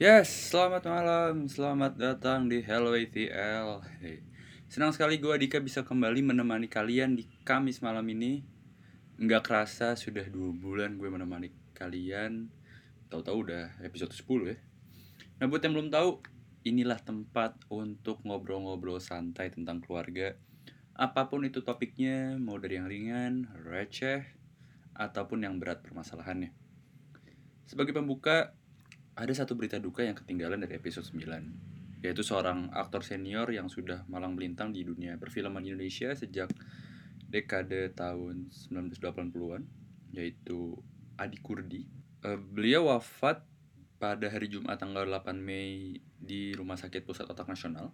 Yes, selamat malam, selamat datang di Hello ATL. Hey. Senang sekali gue Dika bisa kembali menemani kalian di Kamis malam ini. Nggak kerasa sudah dua bulan gue menemani kalian. Tahu-tahu udah episode 10 ya. Nah buat yang belum tahu, inilah tempat untuk ngobrol-ngobrol santai tentang keluarga. Apa pun itu topiknya, mau dari yang ringan, receh, ataupun yang berat permasalahannya. Sebagai pembuka, ada satu berita duka yang ketinggalan dari episode 9 yaitu seorang aktor senior yang sudah malang melintang di dunia perfilman Indonesia sejak dekade tahun 1980-an yaitu Adi Kurdi. Uh, beliau wafat pada hari Jumat tanggal 8 Mei di Rumah Sakit Pusat Otak Nasional.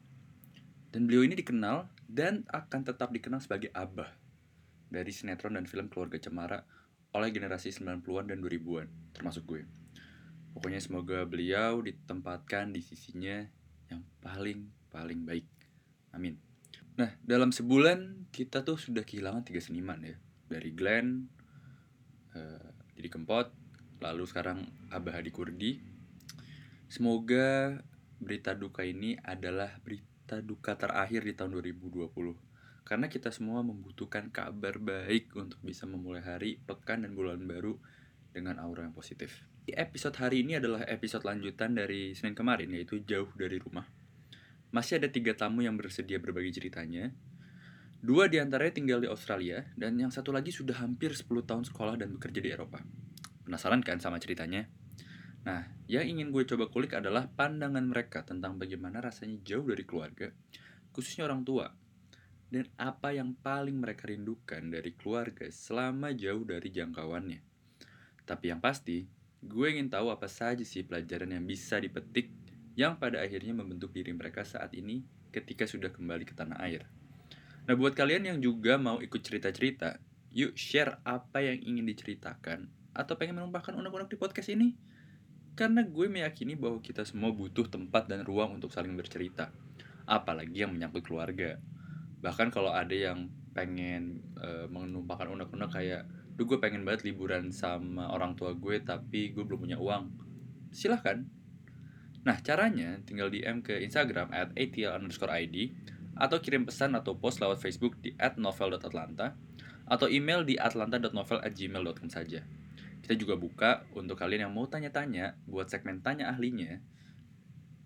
Dan beliau ini dikenal dan akan tetap dikenal sebagai abah dari sinetron dan film Keluarga Cemara oleh generasi 90-an dan 2000-an, termasuk gue. Pokoknya semoga beliau ditempatkan di sisinya yang paling paling baik. Amin. Nah, dalam sebulan kita tuh sudah kehilangan tiga seniman ya. Dari Glenn, uh, Didi Kempot, lalu sekarang Abah Hadi Kurdi. Semoga berita duka ini adalah berita duka terakhir di tahun 2020. Karena kita semua membutuhkan kabar baik untuk bisa memulai hari, pekan, dan bulan baru dengan aura yang positif. Episode hari ini adalah episode lanjutan dari Senin kemarin, yaitu Jauh dari Rumah. Masih ada tiga tamu yang bersedia berbagi ceritanya. Dua di antaranya tinggal di Australia, dan yang satu lagi sudah hampir 10 tahun sekolah dan bekerja di Eropa. Penasaran kan sama ceritanya? Nah, yang ingin gue coba kulik adalah pandangan mereka tentang bagaimana rasanya jauh dari keluarga, khususnya orang tua, dan apa yang paling mereka rindukan dari keluarga selama jauh dari jangkauannya. Tapi yang pasti, Gue ingin tahu apa saja sih pelajaran yang bisa dipetik yang pada akhirnya membentuk diri mereka saat ini ketika sudah kembali ke tanah air. Nah, buat kalian yang juga mau ikut cerita-cerita, yuk share apa yang ingin diceritakan atau pengen menumpahkan unek-unek di podcast ini. Karena gue meyakini bahwa kita semua butuh tempat dan ruang untuk saling bercerita. Apalagi yang menyangkut keluarga. Bahkan kalau ada yang pengen e, menumpahkan unek-unek kayak Duh gue pengen banget liburan sama orang tua gue tapi gue belum punya uang. Silahkan. Nah caranya tinggal DM ke Instagram at atl underscore id atau kirim pesan atau post lewat Facebook di at novel.atlanta atau email di atlanta.novel at gmail.com saja. Kita juga buka untuk kalian yang mau tanya-tanya buat segmen tanya ahlinya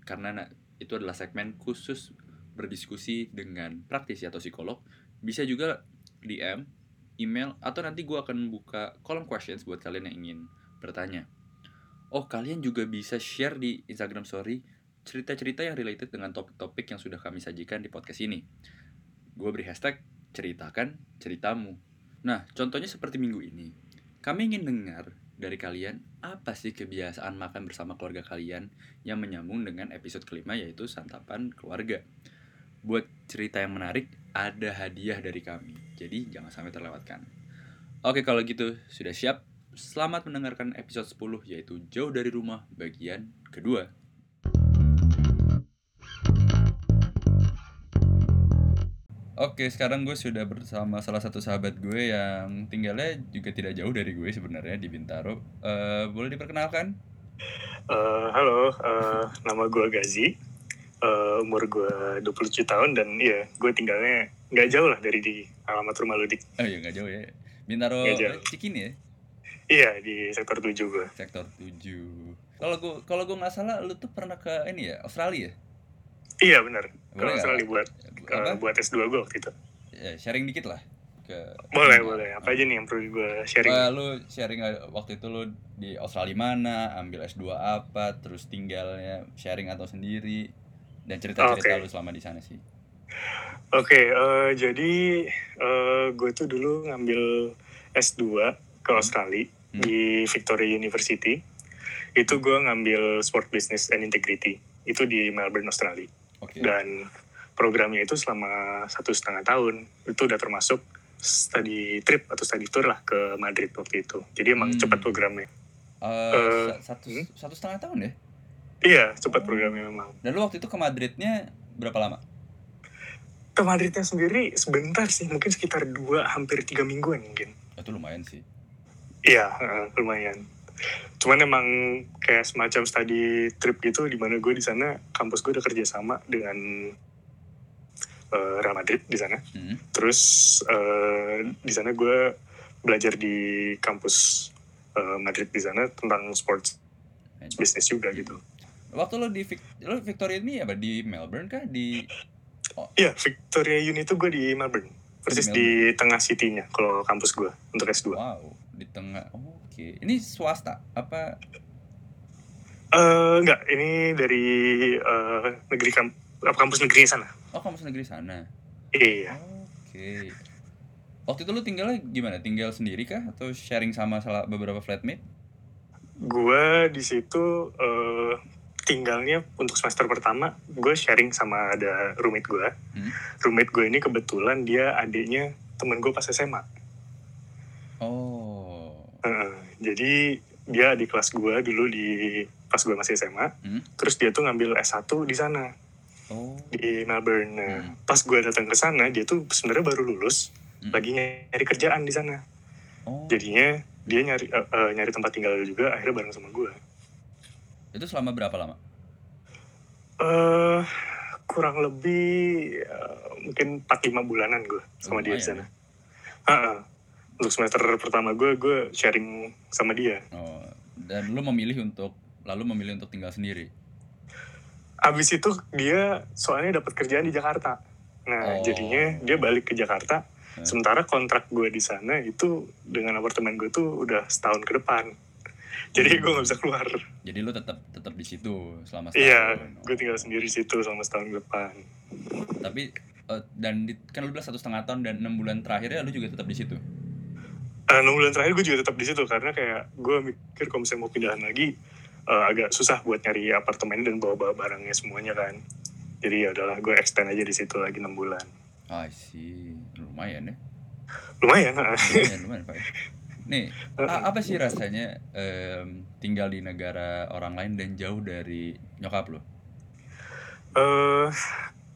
karena itu adalah segmen khusus berdiskusi dengan praktisi atau psikolog. Bisa juga DM email, atau nanti gue akan buka kolom questions buat kalian yang ingin bertanya. Oh, kalian juga bisa share di Instagram Story cerita-cerita yang related dengan topik-topik yang sudah kami sajikan di podcast ini. Gue beri hashtag ceritakan ceritamu. Nah, contohnya seperti minggu ini. Kami ingin dengar dari kalian apa sih kebiasaan makan bersama keluarga kalian yang menyambung dengan episode kelima yaitu santapan keluarga. Buat cerita yang menarik, ada hadiah dari kami. Jadi jangan sampai terlewatkan. Oke kalau gitu sudah siap? Selamat mendengarkan episode 10 yaitu Jauh dari Rumah bagian kedua. Oke, sekarang gue sudah bersama salah satu sahabat gue yang tinggalnya juga tidak jauh dari gue sebenarnya di Bintaro. Uh, boleh diperkenalkan? Uh, halo, uh, nama gue Gazi uh, umur gue 27 tahun dan iya gue tinggalnya nggak jauh lah dari di alamat rumah lu dik. Oh iya nggak jauh ya. Bintaro Cikini ya? Iya di sektor 7 gue. Sektor 7. Kalau gue kalau gue nggak salah lu tuh pernah ke ini ya Australia? Iya benar. Ke Australia buat ke, buat S2 gue waktu itu. Ya, sharing dikit lah ke boleh boleh apa aja nih yang perlu gue sharing uh, lu sharing waktu itu lu di Australia mana ambil S2 apa terus tinggalnya sharing atau sendiri dan cerita-cerita okay. lu selama di sana sih. Oke, okay, uh, eh, jadi uh, gue tuh dulu ngambil S2 ke hmm. Australia hmm. di Victoria University. Itu gue ngambil Sport Business and Integrity. Itu di Melbourne, Australia. Okay. Dan programnya itu selama satu setengah tahun. Itu udah termasuk study trip atau study tour lah ke Madrid waktu itu. Jadi emang hmm. cepat programnya. Uh, uh, satu, hmm? satu setengah tahun ya? Iya, cepat programnya memang. Dan lu waktu itu ke Madridnya berapa lama? Ke Madridnya sendiri sebentar sih, mungkin sekitar dua hampir tiga mingguan mungkin. Itu lumayan sih. Iya, uh, lumayan. cuman emang kayak semacam study trip gitu di mana gue di sana kampus gue udah kerja sama dengan eh, Real Madrid di sana Hmm. terus eh, di sana gue belajar di kampus eh, Madrid di sana tentang sports business juga gitu Waktu lo di lo Victoria ini apa? Di Melbourne kah? Di Iya, Victoria Uni itu gue di Melbourne. Persis Di di, tengah city-nya kalau kampus gue untuk S2. wow di tengah oke. Ini swasta apa? Eh enggak, ini dari eh, negeri kamp apa, kampus negeri sana. oh kampus negeri sana? Iya. oke. Waktu itu lo tinggalnya gimana? Tinggal sendiri kah? Atau sharing sama salah beberapa flatmate? Gue di situ eh, tinggalnya untuk semester pertama gue sharing sama ada roommate gue. Hmm. Roommate gue ini kebetulan dia adiknya temen gue pas SMA. oh Heeh, jadi dia di kelas gue dulu di pas gue masih SMA. Hmm. Terus dia tuh ngambil S1 di sana. oh di Melbourne. Nah, Hmm. pas gue datang ke sana, dia tuh sebenarnya baru lulus, Hmm. lagi nyari kerjaan di sana. oh Jadinya dia nyari eh, eh, nyari tempat tinggal juga, akhirnya bareng sama gue. Itu selama berapa lama eh kurang lebih eh, mungkin 4-5 bulanan gue sama dia di Lumayan sana. Ha-ha. Untuk semester pertama gue, gue sharing sama dia. oh dan lo memilih untuk lalu memilih untuk tinggal sendiri Abis itu dia soalnya dapat kerjaan di Jakarta. Nah, Oh. jadinya dia balik ke Jakarta. Hmm. Sementara kontrak gue di sana itu dengan apartemen gue tuh udah setahun ke depan. Jadi Hmm. gue nggak bisa keluar. jadi lo tetap tetap di situ selama Iya, setahun. gue tinggal sendiri di situ selama setahun depan. tapi eh, dan di, kan lu bilang satu setengah tahun dan enam bulan terakhirnya lu juga tetap di situ Eh, enam bulan terakhir gue juga tetap di situ karena kayak gue mikir kalau misalnya mau pindahan lagi eh, agak susah buat nyari apartemen dan bawa-bawa barangnya semuanya kan. Jadi ya udahlah gue extend aja di situ lagi enam bulan. ah sih lumayan ya Lumayan. ah. lumayan lumayan Pak. nih a- apa sih rasanya em, tinggal di negara orang lain dan jauh dari nyokap lo eh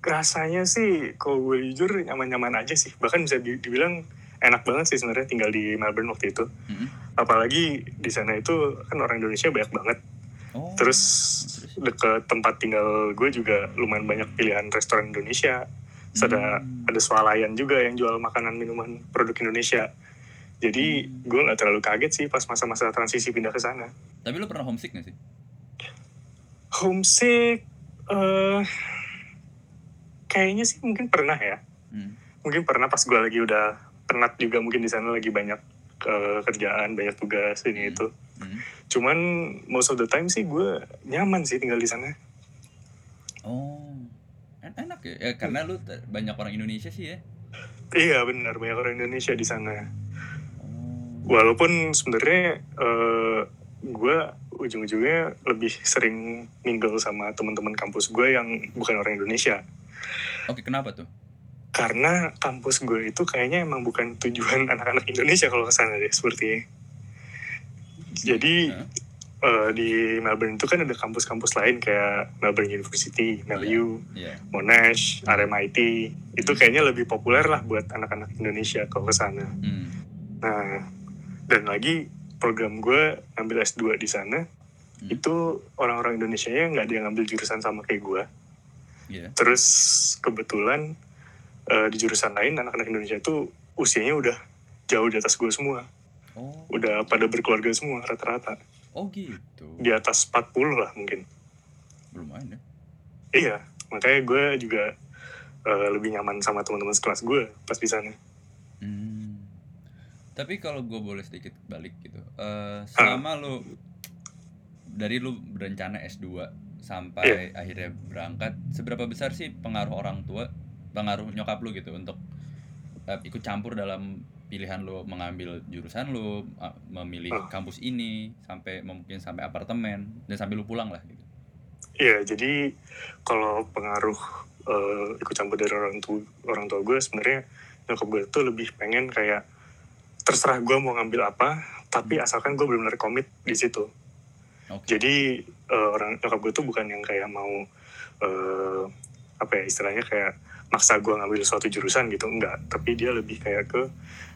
rasanya sih kalau gue jujur nyaman-nyaman aja sih. Bahkan bisa di- dibilang enak banget sih sebenarnya tinggal di Melbourne waktu itu. Mm-mm. apalagi di sana itu kan orang Indonesia banyak banget. Oh terus? deket tempat tinggal gue juga lumayan banyak pilihan restoran Indonesia. Terus ada Hmm. ada swalayan juga yang jual makanan minuman produk Indonesia jadi Hmm. gue nggak terlalu kaget sih pas masa-masa transisi pindah ke sana. Tapi lu pernah homesick gak sih? Homesick eh kayaknya sih mungkin pernah ya. Hmm. mungkin pernah pas gue lagi udah penat juga mungkin di sana lagi banyak eh, kerjaan banyak tugas ini Hmm. itu. Hmm. cuman most of the time sih gue nyaman sih tinggal di sana. Oh En- enak ya, ya karena lu te- banyak orang Indonesia sih ya? Iya benar. Banyak orang Indonesia di sana walaupun sebenarnya eh, gue ujung-ujungnya lebih sering mingle sama teman-teman kampus gue yang bukan orang Indonesia oke kenapa tuh karena kampus gue itu kayaknya emang bukan tujuan anak-anak Indonesia kalau ke sana deh seperti jadi Hah? eh, di Melbourne itu kan ada kampus-kampus lain kayak Melbourne University, MelU, Iya. Monash, RMIT itu kayaknya lebih populer lah buat anak-anak Indonesia kalau ke sana. Hmm. Nah, dan lagi program gue ngambil S2 di sana, Hmm. itu orang-orang Indonesia nya nggak ada yang ngambil jurusan sama kayak gue. Iya. Terus kebetulan eh, di jurusan lain anak-anak Indonesia itu usianya udah jauh di atas gue semua. Oh. Udah pada berkeluarga semua rata-rata. Oh gitu. Di atas 40 lah mungkin. Lumayan ya. Iya, makanya gue juga eh, lebih nyaman sama teman-teman sekelas gue pas di sana. Tapi kalau gue boleh sedikit balik gitu, eh selama lu dari lu berencana S2 sampai akhirnya berangkat, seberapa besar sih pengaruh orang tua, pengaruh nyokap lu gitu untuk eh, ikut campur dalam pilihan lu mengambil jurusan lu, eh, memilih Ah. kampus ini, sampai mungkin sampai apartemen dan sampai lu pulang lah gitu. Iya, jadi kalau pengaruh eh, ikut campur dari orang tua orang tua gue sebenarnya nyokap gue tuh lebih pengen kayak terserah gue mau ngambil apa, tapi asalkan gue benar-benar komit di situ. Oke. Jadi eh, orang nyokap gue tuh bukan yang kayak mau eh, apa ya istilahnya kayak maksa gue ngambil suatu jurusan gitu enggak, tapi dia lebih kayak ke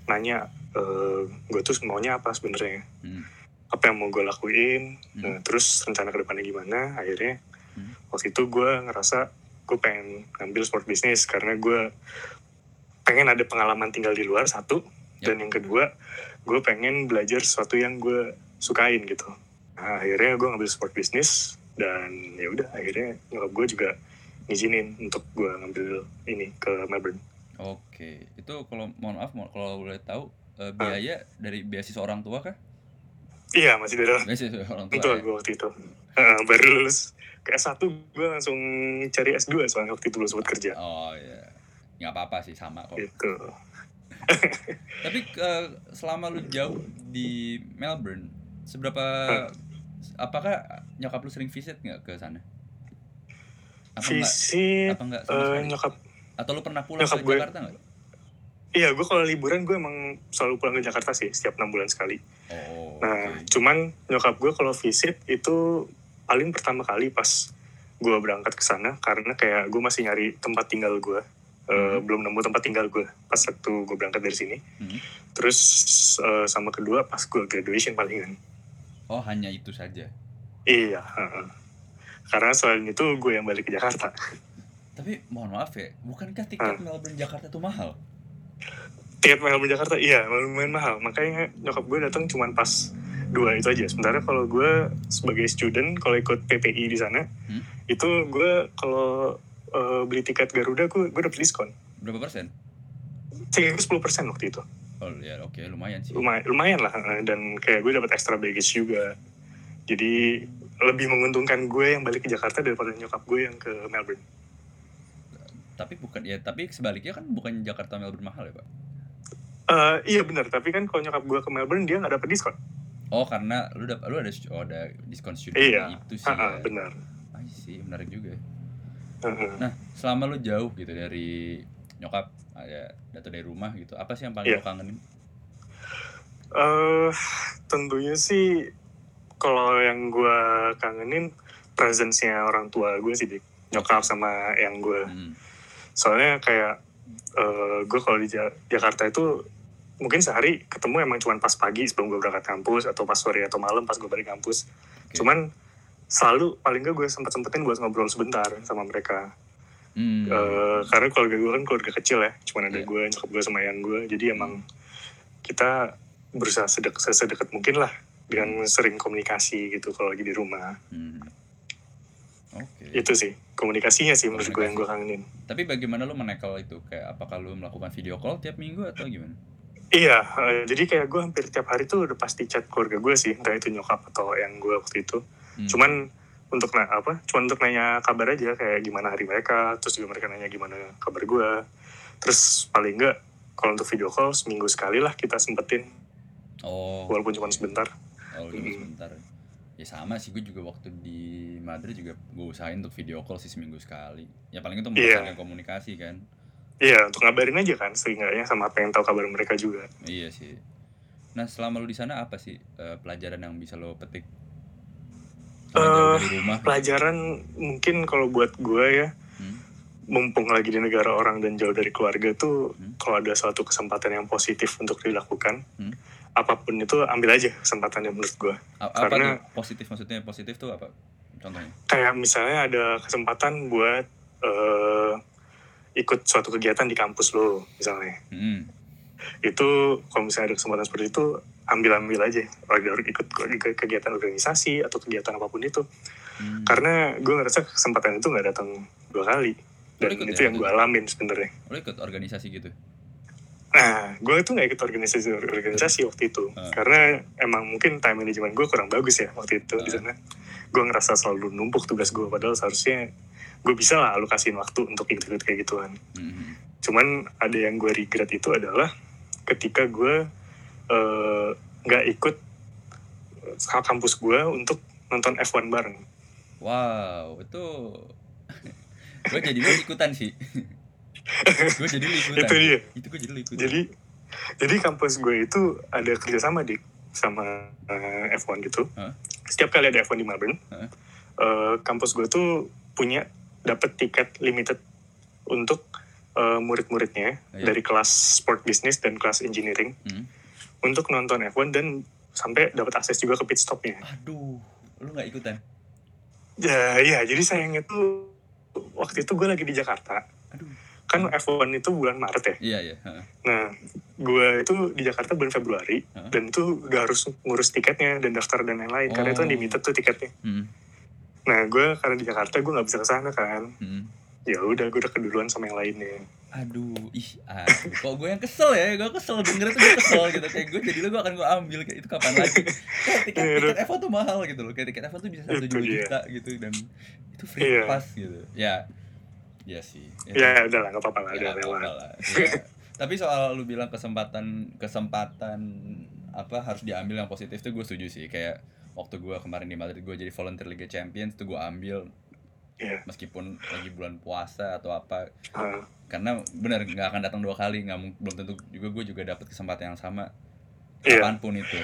nanya eh, gue tuh maunya apa sebenarnya. Hmm. apa yang mau gue lakuin Hmm. nah, terus rencana ke depannya gimana akhirnya Hmm. waktu itu gue ngerasa gue pengen ngambil sport bisnis karena gue pengen ada pengalaman tinggal di luar satu. Dan yang kedua gue pengen belajar sesuatu yang gue sukain gitu nah, akhirnya gue ngambil sport bisnis dan ya udah akhirnya nyokap gue juga ngizinin untuk gue ngambil ini ke Melbourne Oke, itu kalau mohon maaf kalau boleh tahu eh, biaya dari beasiswa orang tua kah? iya masih dari Beasiswa orang tua. itu ya? gue waktu itu Heeh, baru lulus ke S1 gue langsung cari S2 soalnya waktu itu belum sempat kerja Oh iya. Nggak apa-apa sih sama kok. gitu Tapi eh, selama lu jauh di Melbourne, seberapa apakah nyokap lu sering visit nggak ke sana? Apa enggak? visit Apa enggak sama eh, nyokap Atau lu pernah pulang ke gue- Jakarta nggak? iya gue kalau liburan gue emang selalu pulang ke Jakarta sih setiap enam bulan sekali Oh, nah oke. cuman nyokap gue kalau visit itu paling pertama kali pas gue berangkat ke sana karena kayak gue masih nyari tempat tinggal gue Eh, belum nemu tempat tinggal gue pas waktu gue berangkat dari sini Hmm. terus eh, sama kedua pas gue graduation palingan Oh, hanya itu saja. iya heeh. karena selain itu gue yang balik ke Jakarta Tapi mohon maaf ya, bukankah Ah. tiket Melbourne Jakarta tuh mahal? tiket Melbourne Jakarta iya lumayan mahal makanya nyokap gue datang cuman pas dua itu aja sementara kalau gue sebagai student kalau ikut PPI di sana Hmm? itu gue kalau eh, beli tiket Garuda gue gue dapet diskon Berapa persen? gue sepuluh persen waktu itu Oh ya, oke lumayan sih. lumayan lumayan lah eh, dan kayak gue dapat extra baggage juga jadi lebih menguntungkan gue yang balik ke Jakarta daripada nyokap gue yang ke Melbourne Tapi bukan ya, tapi sebaliknya kan bukan Jakarta Melbourne mahal ya, Pak? Eh, iya benar tapi kan kalau nyokap gue ke Melbourne dia nggak dapet diskon Oh, karena lu dap- lu ada oh, ada diskon student iya itu sih. Ha-ha, ya. benar see, menarik juga. Heeh. Nah, selama lu jauh gitu dari nyokap ya atau dari rumah gitu, apa sih yang paling Iya. lu kangenin? eh tentunya sih kalau yang gue kangenin presence-nya orang tua gue sih Dik. nyokap sama yang gue Hmm. soalnya kayak eh gue kalau di Ja- Jakarta itu mungkin sehari ketemu emang cuma pas pagi sebelum gue berangkat kampus atau pas sore atau malam pas gue balik kampus Oke. cuman selalu paling gak gue sempat sempetin buat ngobrol sebentar sama mereka Hmm. Eh, karena keluarga gue kan keluarga kecil ya cuman ada Iya. gue nyokap gue sama yang gue jadi emang kita berusaha sedek sedekat mungkin lah dengan sering komunikasi gitu kalau lagi di rumah Hmm. Oke. itu sih komunikasinya sih menurut gue yang gue kangenin Tapi bagaimana lu menekel itu? Kayak apakah lu melakukan video call tiap minggu atau gimana? iya eh, jadi kayak gue hampir tiap hari tuh udah pasti chat keluarga gue sih entah itu nyokap atau yang gue waktu itu Hmm. cuman untuk na apa cuman untuk nanya kabar aja kayak gimana hari mereka terus juga mereka nanya gimana kabar gue terus paling enggak kalau untuk video call seminggu sekali lah kita sempetin Oh. walaupun cuma sebentar Oh, cuma sebentar. Ya sama sih, gue juga waktu di Madrid juga gue usahain untuk video call sih seminggu sekali. Ya paling itu Iya. memperlancar komunikasi kan. Iya, untuk ngabarin aja kan, seenggaknya sama pengen tahu kabar mereka juga. Iya sih. Nah selama lu di sana apa sih eh, pelajaran yang bisa lo petik? Eh, dari rumah. Pelajaran mungkin kalau buat gue ya, Hmm? mumpung lagi di negara orang dan jauh dari keluarga tuh, Hmm. kalau ada suatu kesempatan yang positif untuk dilakukan, Hmm. apa pun itu ambil aja kesempatannya menurut gue. A- karena- tuh positif maksudnya positif tuh apa? Contohnya? Kayak misalnya ada kesempatan buat eh, ikut suatu kegiatan di kampus lo, misalnya. Hmm. Itu kalau misalnya ada kesempatan seperti itu, ambil-ambil aja. Ada ikut ke- kegiatan organisasi atau kegiatan apa pun itu. Hmm. karena gue ngerasa kesempatan itu nggak datang dua kali dan ikut itu ya yang gue alamin sebenarnya Lo ikut organisasi gitu? nah gue itu nggak ikut organisasi organisasi waktu itu Ah. karena emang mungkin time management gue kurang bagus ya waktu itu di Ah. sana gue ngerasa selalu numpuk tugas gue padahal seharusnya gue bisa lah alokasiin waktu untuk ikut-ikut kayak gituan Hmm. cuman ada yang gue regret itu adalah ketika gue eh, nggak ikut eh, kampus gue untuk nonton F1 bareng Wow, itu gue jadi lu ikutan sih. gue jadi lu ikutan. Itu dia. Itu gue jadi lu ikutan. jadi jadi kampus gue itu ada kerjasama di sama eh, F1 gitu Hah? setiap kali ada F1 di Melbourne Hah? eh, kampus gue tuh punya dapat tiket limited untuk eh, murid-muridnya Iya. dari kelas sport business dan kelas engineering Hmm. untuk nonton F1 dan sampai dapat akses juga ke pit stopnya. Aduh, lu nggak ikutan? Ya, iya, jadi sayangnya tuh waktu itu gue lagi di Jakarta. Aduh. Kan F1 itu bulan Maret ya. Iya iya. Nah, gue itu di Jakarta bulan Februari Heeh. dan itu udah harus ngurus tiketnya dan daftar dan lain-lain karena itu kan Oh. limited tuh tiketnya. Hmm, Nah, gue karena di Jakarta gue nggak bisa ke sana kan. hmm. Ya udah, gue udah keduluan sama yang lainnya. Aduh, ih, aduh. Kok gue yang kesel ya? Gue kesel denger tuh gue kesel gitu. Kayak gue jadi lu gue akan gue ambil kayak itu kapan lagi? Kayak tiket Iya, tiket F1 tuh mahal gitu loh. Kayak tiket F1 tuh bisa satu juta gitu dan itu free Iya. pass gitu. Ya, ya sih. Ya, udah lah, nggak apa-apa lah, Ya, udah lah. Ya. Tapi soal lu bilang kesempatan kesempatan apa harus diambil yang positif tuh gue setuju sih. Kayak waktu gue kemarin di Madrid gue jadi volunteer Liga Champions tuh gue ambil Iya. meskipun lagi bulan puasa atau apa. Ah, karena benar nggak akan datang dua kali nggak belum tentu juga gue juga dapat kesempatan yang sama. Iya. kapan pun itu.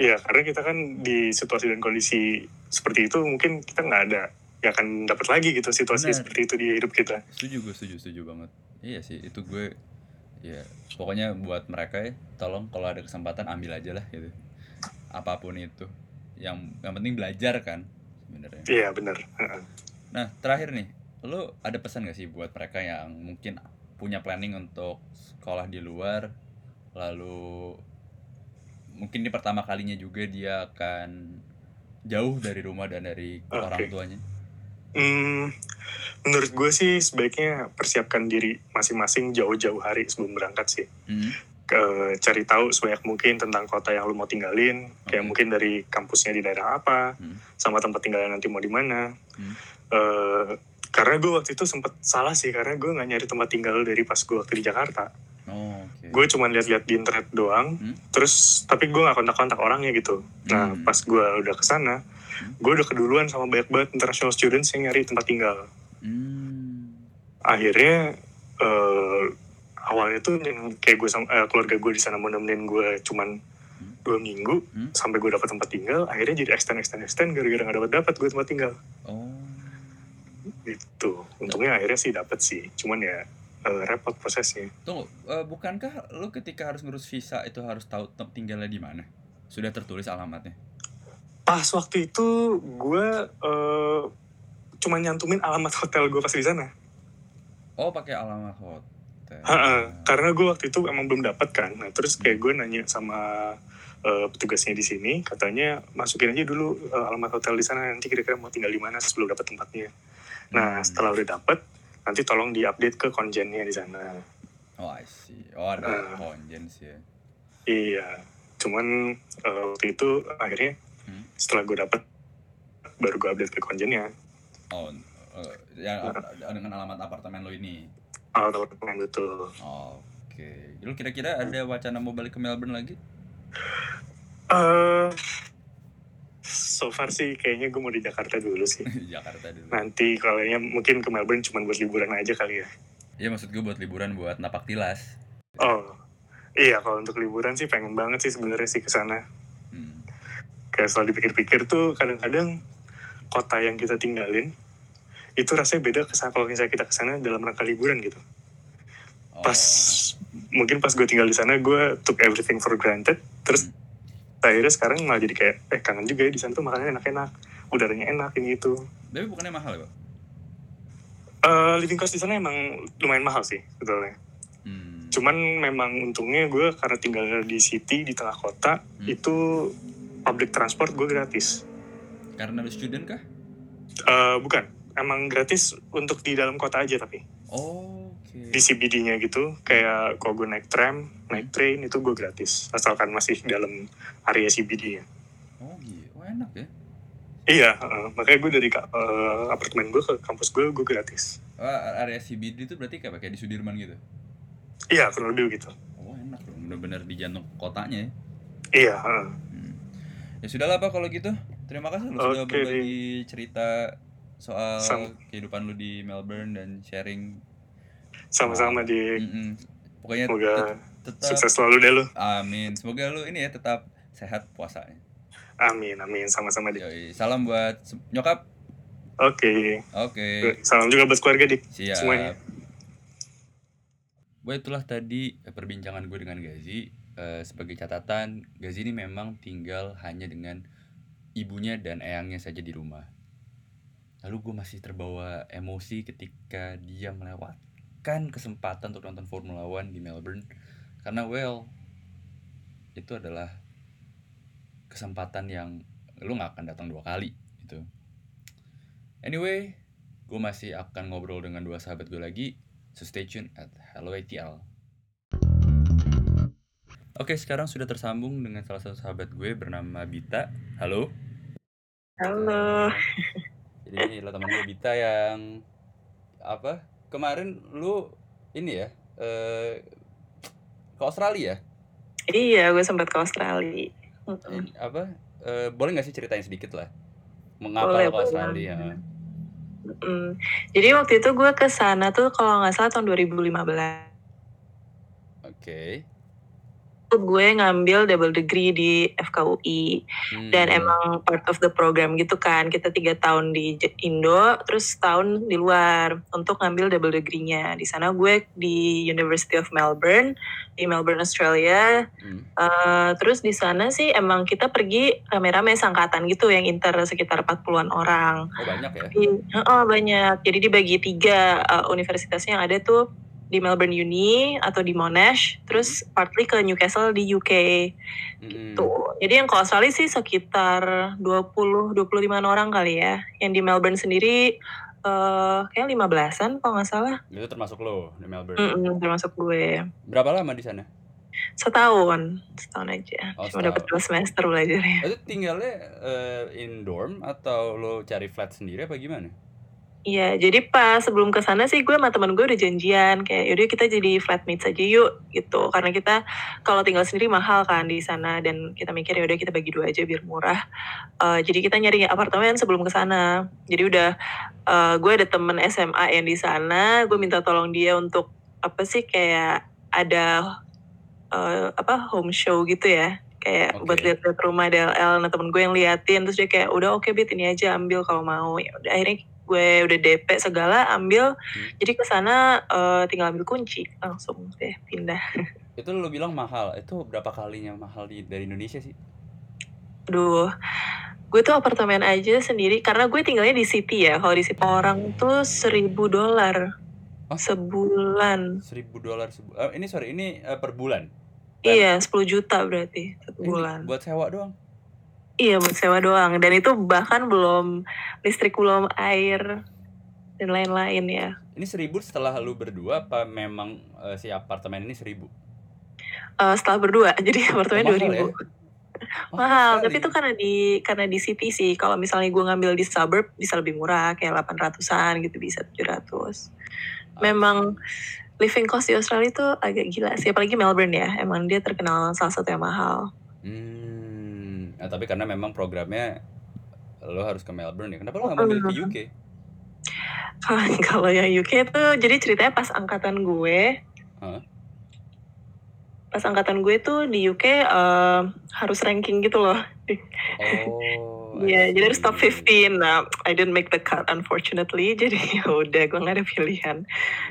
Iya, karena kita kan di situasi dan kondisi seperti itu mungkin kita nggak ada nggak akan dapat lagi gitu situasi seperti itu di hidup kita. setuju gue setuju setuju banget. Iya sih itu gue ya pokoknya buat mereka ya tolong kalau ada kesempatan ambil aja lah gitu. Apa pun itu. Yang yang penting belajar kan sebenarnya. Iya, benar. Nah terakhir nih lo ada pesan gak sih buat mereka yang mungkin punya planning untuk sekolah di luar lalu mungkin ini pertama kalinya juga dia akan jauh dari rumah dan dari Oke. orang tuanya Hmm, menurut gue sih sebaiknya persiapkan diri masing-masing jauh-jauh hari sebelum berangkat sih. Hmm, Ke, cari tahu sebanyak mungkin tentang kota yang lu mau tinggalin, kayak Oke. mungkin dari kampusnya di daerah apa, Hmm. sama tempat tinggalnya nanti mau di mana. Hmm. Eh, karena gue waktu itu sempet salah sih, karena gue nggak nyari tempat tinggal dari pas gue waktu di Jakarta. oh, oke Gue cuma lihat-lihat di internet doang, Hmm. terus tapi gue nggak kontak-kontak orangnya gitu. Nah, Hmm. pas gue udah ke sana, gue udah keduluan sama banyak banget international students yang nyari tempat tinggal. Hmm. akhirnya eh awalnya tuh yang kayak gue sama eh, keluarga gue di sana mau nemenin gue cuman dua minggu Hmm. sampai gue dapat tempat tinggal akhirnya jadi extend extend extend gara-gara nggak dapat dapat gue tempat tinggal Oh. gitu untungnya akhirnya sih dapat sih cuman ya eh, repot prosesnya Tunggu, eh, bukankah lu ketika harus ngurus visa itu harus tahu tem- tinggalnya di mana? Sudah tertulis alamatnya. pas waktu itu gue eh cuma nyantumin alamat hotel gue pas di sana Oh, pakai alamat hotel. Ha-ha, karena gue waktu itu emang belum dapat kan nah terus kayak gue nanya sama eh, petugasnya di sini katanya masukin aja dulu eh, alamat hotel di sana nanti kira-kira mau tinggal di mana sebelum dapat tempatnya nah Hmm. setelah udah dapat nanti tolong diupdate ke konjennya di sana Oh, I see. Oh, ada Eh. konjens ya. iya cuman eh, waktu itu akhirnya Hmm. setelah gue dapat baru gue update ke konjennya Oh, eh, yang dengan alamat apartemen lo ini. Hotel betul Oke. Lu kira-kira ada wacana mau balik ke Melbourne lagi? eh so far sih kayaknya gue mau di Jakarta dulu sih Jakarta dulu. nanti kalinya mungkin ke Melbourne cuma buat liburan aja kali ya Iya, maksud gue buat liburan buat napak tilas. Oh, iya kalau untuk liburan sih pengen banget sih sebenarnya sih ke sana. Hmm. Kayak setelah dipikir-pikir tuh kadang-kadang kota yang kita tinggalin itu rasanya beda ke kalau misalnya kita ke sana dalam rangka liburan gitu. Oh. Pas mungkin pas gue tinggal di sana gue took everything for granted. Terus akhirnya sekarang malah jadi kayak eh kangen juga ya di sana tuh makanannya enak-enak, udaranya enak ini itu. Tapi bukannya mahal ya, Pak? Eh, living cost di sana emang lumayan mahal sih sebetulnya. Hmm. Cuman memang untungnya gue karena tinggal di city di tengah kota Hmm. itu public transport gue gratis. Karena lu student kah? Eh, bukan, emang gratis untuk di dalam kota aja tapi Oh, Oke. di CBD-nya gitu kayak kalau gue naik tram, naik train itu gue gratis asalkan masih dalam area CBD-nya. Oh iya, oh enak ya. Iya, eh, makanya gue dari eh, apartemen gue ke kampus gue gue gratis. Oh, area CBD itu berarti kayak kayak di Sudirman gitu. Iya, kurang lebih gitu. Oh enak loh, bener-bener di jantung kotanya ya. Iya, eh. Hmm. Ya sudahlah pak kalau gitu. Terima kasih lu sudah berbagi cerita soal Sam- kehidupan lu di Melbourne dan sharing. sama-sama di Mm-mm. Pokoknya semoga tet- tetap. sukses selalu deh lu. Amin. Semoga lu ini ya tetap sehat puasanya. Amin, amin, sama-sama deh. Yoi. Salam buat nyokap. Oke, Oke. salam juga buat keluarga dik. Siap. Semuanya. Wah itulah tadi eh, perbincangan gue dengan Gazi. eh, sebagai catatan, Gazi ini memang tinggal hanya dengan ibunya dan eyangnya saja di rumah. Lalu gue masih terbawa emosi ketika dia melewatkan kesempatan untuk nonton Formula One di Melbourne karena well itu adalah kesempatan yang lu nggak akan datang dua kali gitu. Anyway, gue masih akan ngobrol dengan dua sahabat gue lagi. So stay tuned at Hello ATL. Oke, sekarang sudah tersambung dengan salah satu sahabat gue bernama Bita. Halo. Halo. Jadi ini lo teman gue Bita yang apa? Kemarin lu ini ya eh ke Australia ya? Iya, gue sempat ke Australia. Ini apa? Eh, boleh nggak sih ceritain sedikit lah? Mengapa Boleh, lo ke. Australia? Mm. Jadi waktu itu gue ke sana tuh kalau nggak salah tahun 2015. Oke. Gue ngambil double degree di FKUI Hmm. dan emang part of the program gitu kan. Kita tiga tahun di Indo, terus tahun di luar untuk ngambil double degree-nya. Di sana gue di University of Melbourne, di Melbourne, Australia. Hmm. Eh, terus di sana sih emang kita pergi rame-rame sangkatan gitu yang inter sekitar 40-an orang. Oh banyak ya? Oh, banyak. Jadi dibagi tiga uh, universitasnya yang ada tuh di Melbourne Uni atau di Monash, terus partly ke Newcastle di UK Mm-mm. tuh. Jadi yang ke Australia sih sekitar 20 25 orang kali ya. Yang di Melbourne sendiri eh kayak 15-an kalau nggak salah. Itu termasuk lo di Melbourne. Mm-mm, termasuk gue. Berapa lama di sana? Setahun, setahun aja. Oh, Cuma dapat dua semester belajarnya. Itu tinggalnya eh, in dorm atau lo cari flat sendiri apa gimana? Iya, jadi pas sebelum ke sana sih gue sama temen gue udah janjian kayak yaudah kita jadi flatmates aja yuk gitu. Karena kita kalau tinggal sendiri mahal kan di sana dan kita mikir ya udah kita bagi dua aja biar murah. Eh, jadi kita nyari apartemen sebelum ke sana. Jadi udah eh, gue ada temen SMA yang di sana, gue minta tolong dia untuk apa sih kayak ada eh, apa home show gitu ya kayak Oke. buat lihat-lihat rumah DLL nah temen gue yang liatin terus dia kayak udah oke bit ini aja ambil kalau mau ya udah akhirnya gue udah DP segala ambil jadi ke sana eh, tinggal ambil kunci langsung deh pindah Itu lo bilang mahal. Itu berapa kalinya mahal di dari Indonesia sih? aduh gue tuh apartemen aja sendiri karena gue tinggalnya di city ya kalau di city orang tuh seribu dolar Hah? sebulan Seribu dolar sebu eh, ini sorry ini eh, per bulan. iya 10 juta berarti satu bulan buat sewa doang. Iya buat sewa doang dan itu bahkan belum listrik belum air dan lain-lain ya. Ini seribu setelah lu berdua apa memang eh, si apartemen ini seribu? Eh, setelah berdua jadi apartemen Oh, dua ribu. ya? Mahal, tapi itu karena di karena di city sih. Kalau misalnya gue ngambil di suburb bisa lebih murah kayak 800-an gitu bisa 700. Memang living cost di Australia itu agak gila sih apalagi Melbourne ya. Emang dia terkenal salah satu yang mahal. Hmm. Nah, tapi karena memang programnya lo harus ke Melbourne ya. Kenapa lo nggak mau ke UK? Kalau yang UK tuh jadi ceritanya pas angkatan gue. Hah? Pas angkatan gue tuh di UK eh, harus ranking gitu loh. Oh. Iya, I jadi harus top see. 15. Nah, I didn't make the cut unfortunately. Jadi ya udah, gue gak ada pilihan.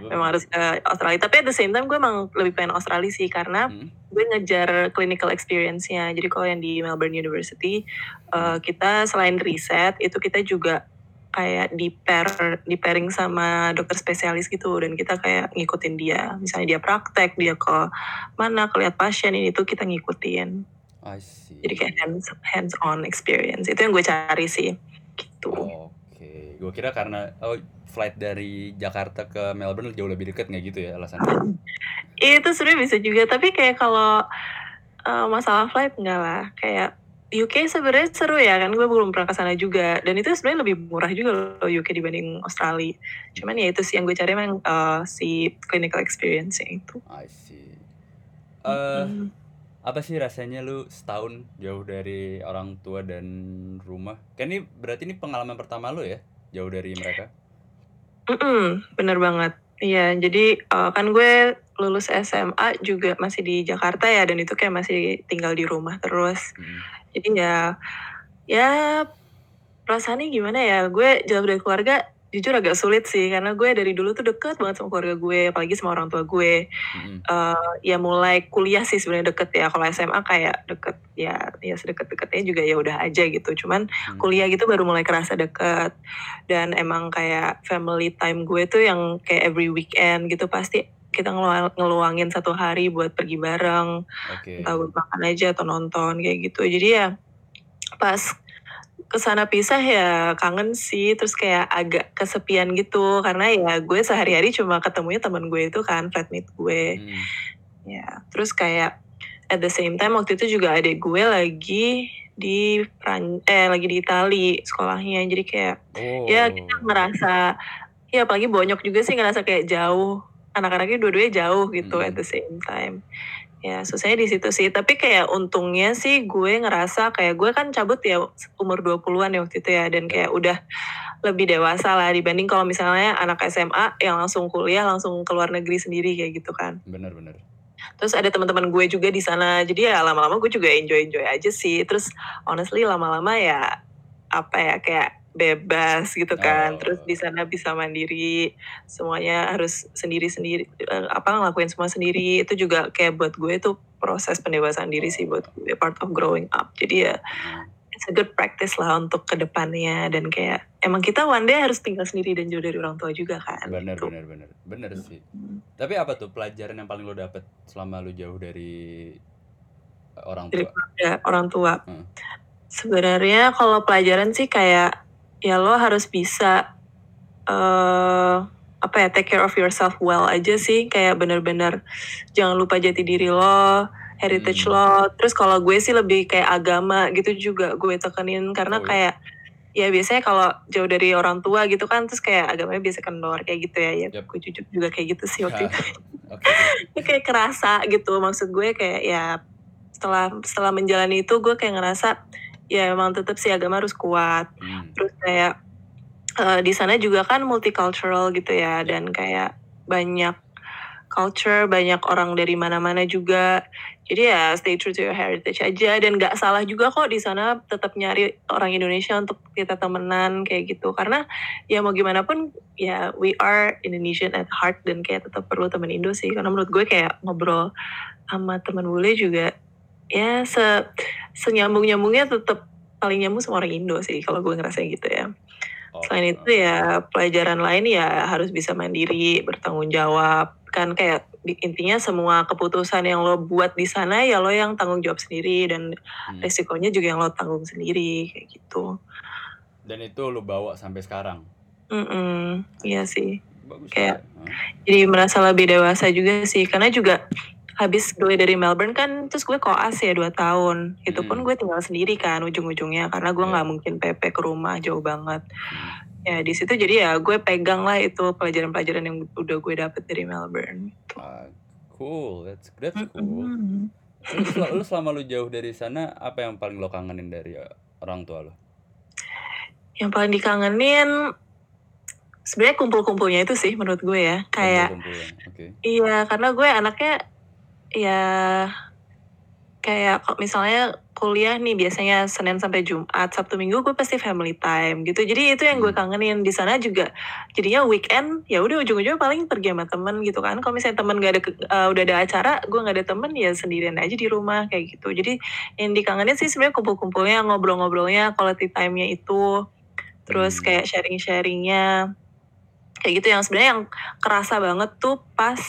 Memang harus ke Australia. Tapi at the same time gue emang lebih pengen Australia sih karena Hmm. gue ngejar clinical experience-nya. Jadi kalau yang di Melbourne University, eh, kita selain riset, itu kita juga kayak di pair di pairing sama dokter spesialis gitu dan kita kayak ngikutin dia misalnya dia praktek dia ke mana kelihat pasien ini tuh kita ngikutin I see. jadi kayak hands hands on experience. Itu yang gue cari sih. Gitu. Oke, gue kira karena oh flight dari Jakarta ke Melbourne jauh lebih dekat nggak gitu ya alasannya? itu sebenarnya bisa juga. Tapi kayak kalau uh, masalah flight enggak lah. Kayak UK sebenarnya seru ya kan. Gue belum pernah ke sana juga. Dan itu sebenarnya lebih murah juga loh UK dibanding Australia. Cuman ya itu sih yang gue cari emang uh, si clinical experience itu. I see. Eh, Mm. Apa sih rasanya lu setahun jauh dari orang tua dan rumah? Kan ini berarti ini pengalaman pertama lu ya, jauh dari mereka. Mm-mm, bener banget. Iya, jadi uh, kan gue lulus SMA juga masih di Jakarta ya, dan itu kayak masih tinggal di rumah terus. Hmm. Jadi ya, ya perasaannya gimana ya? Gue jauh dari keluarga jujur agak sulit sih karena gue dari dulu tuh deket banget sama keluarga gue apalagi sama orang tua gue Mm-mm. Eh, ya mulai kuliah sih sebenarnya deket ya kalau SMA kayak deket ya ya sedekat-dekatnya juga ya udah aja gitu cuman Hmm. kuliah gitu baru mulai kerasa deket dan emang kayak family time gue tuh yang kayak every weekend gitu pasti kita ngelu- ngeluangin satu hari buat pergi bareng Oke. entah buat makan aja atau nonton kayak gitu jadi ya pas ke sana pisah ya kangen sih terus kayak agak kesepian gitu karena ya gue sehari-hari cuma ketemunya temen gue itu kan flatmate gue Hmm. ya terus kayak at the same time waktu itu juga adik gue lagi di Pran eh lagi di Itali sekolahnya jadi kayak Oh. ya kita ngerasa ya apalagi bonyok juga sih ngerasa kayak jauh anak-anaknya dua-duanya jauh gitu Mm. at the same time ya susahnya di situ sih. Tapi kayak untungnya sih gue ngerasa kayak gue kan cabut ya umur 20-an ya waktu itu ya. Dan kayak udah lebih dewasa lah dibanding kalau misalnya anak SMA yang langsung kuliah langsung ke luar negeri sendiri kayak gitu kan. Bener-bener. terus ada teman-teman gue juga di sana. Jadi ya lama-lama gue juga enjoy enjoy aja sih. Terus honestly lama-lama ya apa ya kayak bebas gitu kan Oh. terus di sana bisa mandiri semuanya harus sendiri-sendiri eh, apa ngelakuin semua sendiri itu juga kayak buat gue itu proses pendewasaan diri sih buat gue part of growing up jadi ya Hmm. it's a good practice lah untuk ke depannya dan kayak emang kita one day harus tinggal sendiri dan jauh dari orang tua juga kan Bener, gitu. bener, bener. Bener sih. Hmm. Tapi apa tuh pelajaran yang paling lo dapet selama lo jauh dari eh, orang Dari tua? ya orang tua. Hmm. Sebenarnya kalau pelajaran sih kayak ya lo harus bisa eh apa ya take care of yourself well aja sih. Kayak bener-bener jangan lupa jati diri lo heritage Hmm. lo. Terus kalau gue sih lebih kayak agama gitu juga gue tekenin. Karena Oh, iya. kayak ya biasanya kalau jauh dari orang tua gitu kan terus kayak agamanya biasa kendor kayak gitu ya. Ya Yep. gue jujur juga kayak gitu sih waktu itu. Kayak kerasa gitu. Maksud gue kayak ya setelah setelah menjalani itu gue kayak ngerasa ya emang tetap sih agama harus kuat. Hmm. terus kayak eh, di sana juga kan multicultural gitu ya dan kayak banyak culture banyak orang dari mana-mana juga. Jadi ya stay true to your heritage aja. Dan nggak salah juga kok di sana tetap nyari orang Indonesia untuk kita temenan kayak gitu. Karena ya mau gimana pun ya we are Indonesian at heart dan kayak tetap perlu teman Indo sih. Karena menurut gue kayak ngobrol sama teman bule juga ya se senyambung nyambungnya tetap paling nyambung sama orang Indo sih kalau gue ngerasa gitu ya Oh, selain itu ya pelajaran lain ya harus bisa mandiri bertanggung jawab kan kayak intinya semua keputusan yang lo buat di sana ya lo yang tanggung jawab sendiri dan Hmm. resikonya juga yang lo tanggung sendiri kayak gitu Dan itu lo bawa sampai sekarang. Mm-mm, iya sih Bagus Kayak-. Hah? jadi merasa lebih dewasa juga sih karena juga habis gue dari Melbourne kan terus gue koas ya dua tahun itu pun Hmm. gue tinggal sendiri kan ujung-ujungnya karena gue nggak mungkin PP ke rumah jauh banget Hmm. ya di situ jadi ya gue pegang lah itu pelajaran-pelajaran yang udah gue dapet dari Melbourne Ah, cool, that's that's cool. Mm-mm. Lu, sel- lu selama lu jauh dari sana, apa yang paling lo kangenin dari eh, orang tua lo? yang paling dikangenin sebenarnya kumpul-kumpulnya itu sih menurut gue ya kayak Kumpul-kumpul ya, Oke. Iya, karena gue anaknya ya kayak kok misalnya kuliah nih biasanya Senin sampai Jumat, Sabtu Minggu gue pasti family time gitu. Jadi itu yang gue Hmm. kangenin di sana juga. Jadinya weekend ya udah ujung-ujungnya paling pergi sama temen gitu kan. Kalau misalnya temen gak ada eh, udah ada acara, gue gak ada temen ya sendirian aja di rumah kayak gitu. Jadi yang dikangenin sih sebenarnya kumpul-kumpulnya, ngobrol-ngobrolnya, quality time-nya itu. Terus Hmm. kayak sharing-sharingnya kayak gitu yang sebenarnya yang kerasa banget tuh pas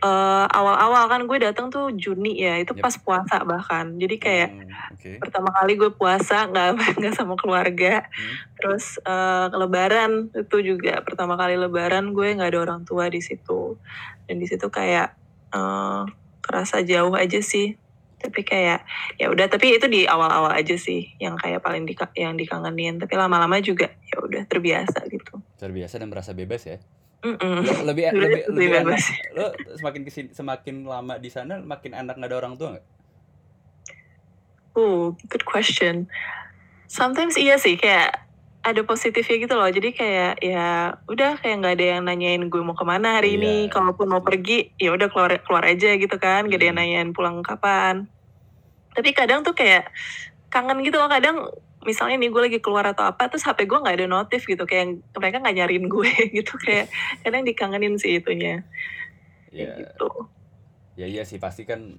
eh, awal-awal kan gue datang tuh Juni ya itu Yep. pas puasa bahkan jadi kayak Hmm, Oke. pertama kali gue puasa nggak nggak sama keluarga Hmm. terus eh, lebaran itu juga pertama kali lebaran gue nggak ada orang tua di situ dan di situ kayak eh, kerasa jauh aja sih tapi kayak ya udah tapi itu di awal-awal aja sih yang kayak paling di, yang dikangenin tapi lama-lama juga ya udah terbiasa gitu Terbiasa dan merasa bebas ya. Mm-mm. Lebih lebih lebih lebih enak. Lo semakin ke sini, semakin lama di sana, makin enak nggak ada orang tua nggak? Oh, good question. Sometimes iya sih kayak ada positifnya gitu loh. Jadi kayak ya udah kayak nggak ada yang nanyain gue mau ke mana hari ini. Iya. Kalaupun mau pergi ya udah keluar keluar aja gitu kan. Gak ada yang Hmm. nanyain pulang kapan. Tapi kadang tuh kayak kangen gitu loh. Kadang misalnya nih gue lagi keluar atau apa terus HP gue nggak ada notif gitu kayak mereka nggak nyariin gue gitu kayak kadang dikangenin sih itunya. Ya gitu. Ya iya sih pasti kan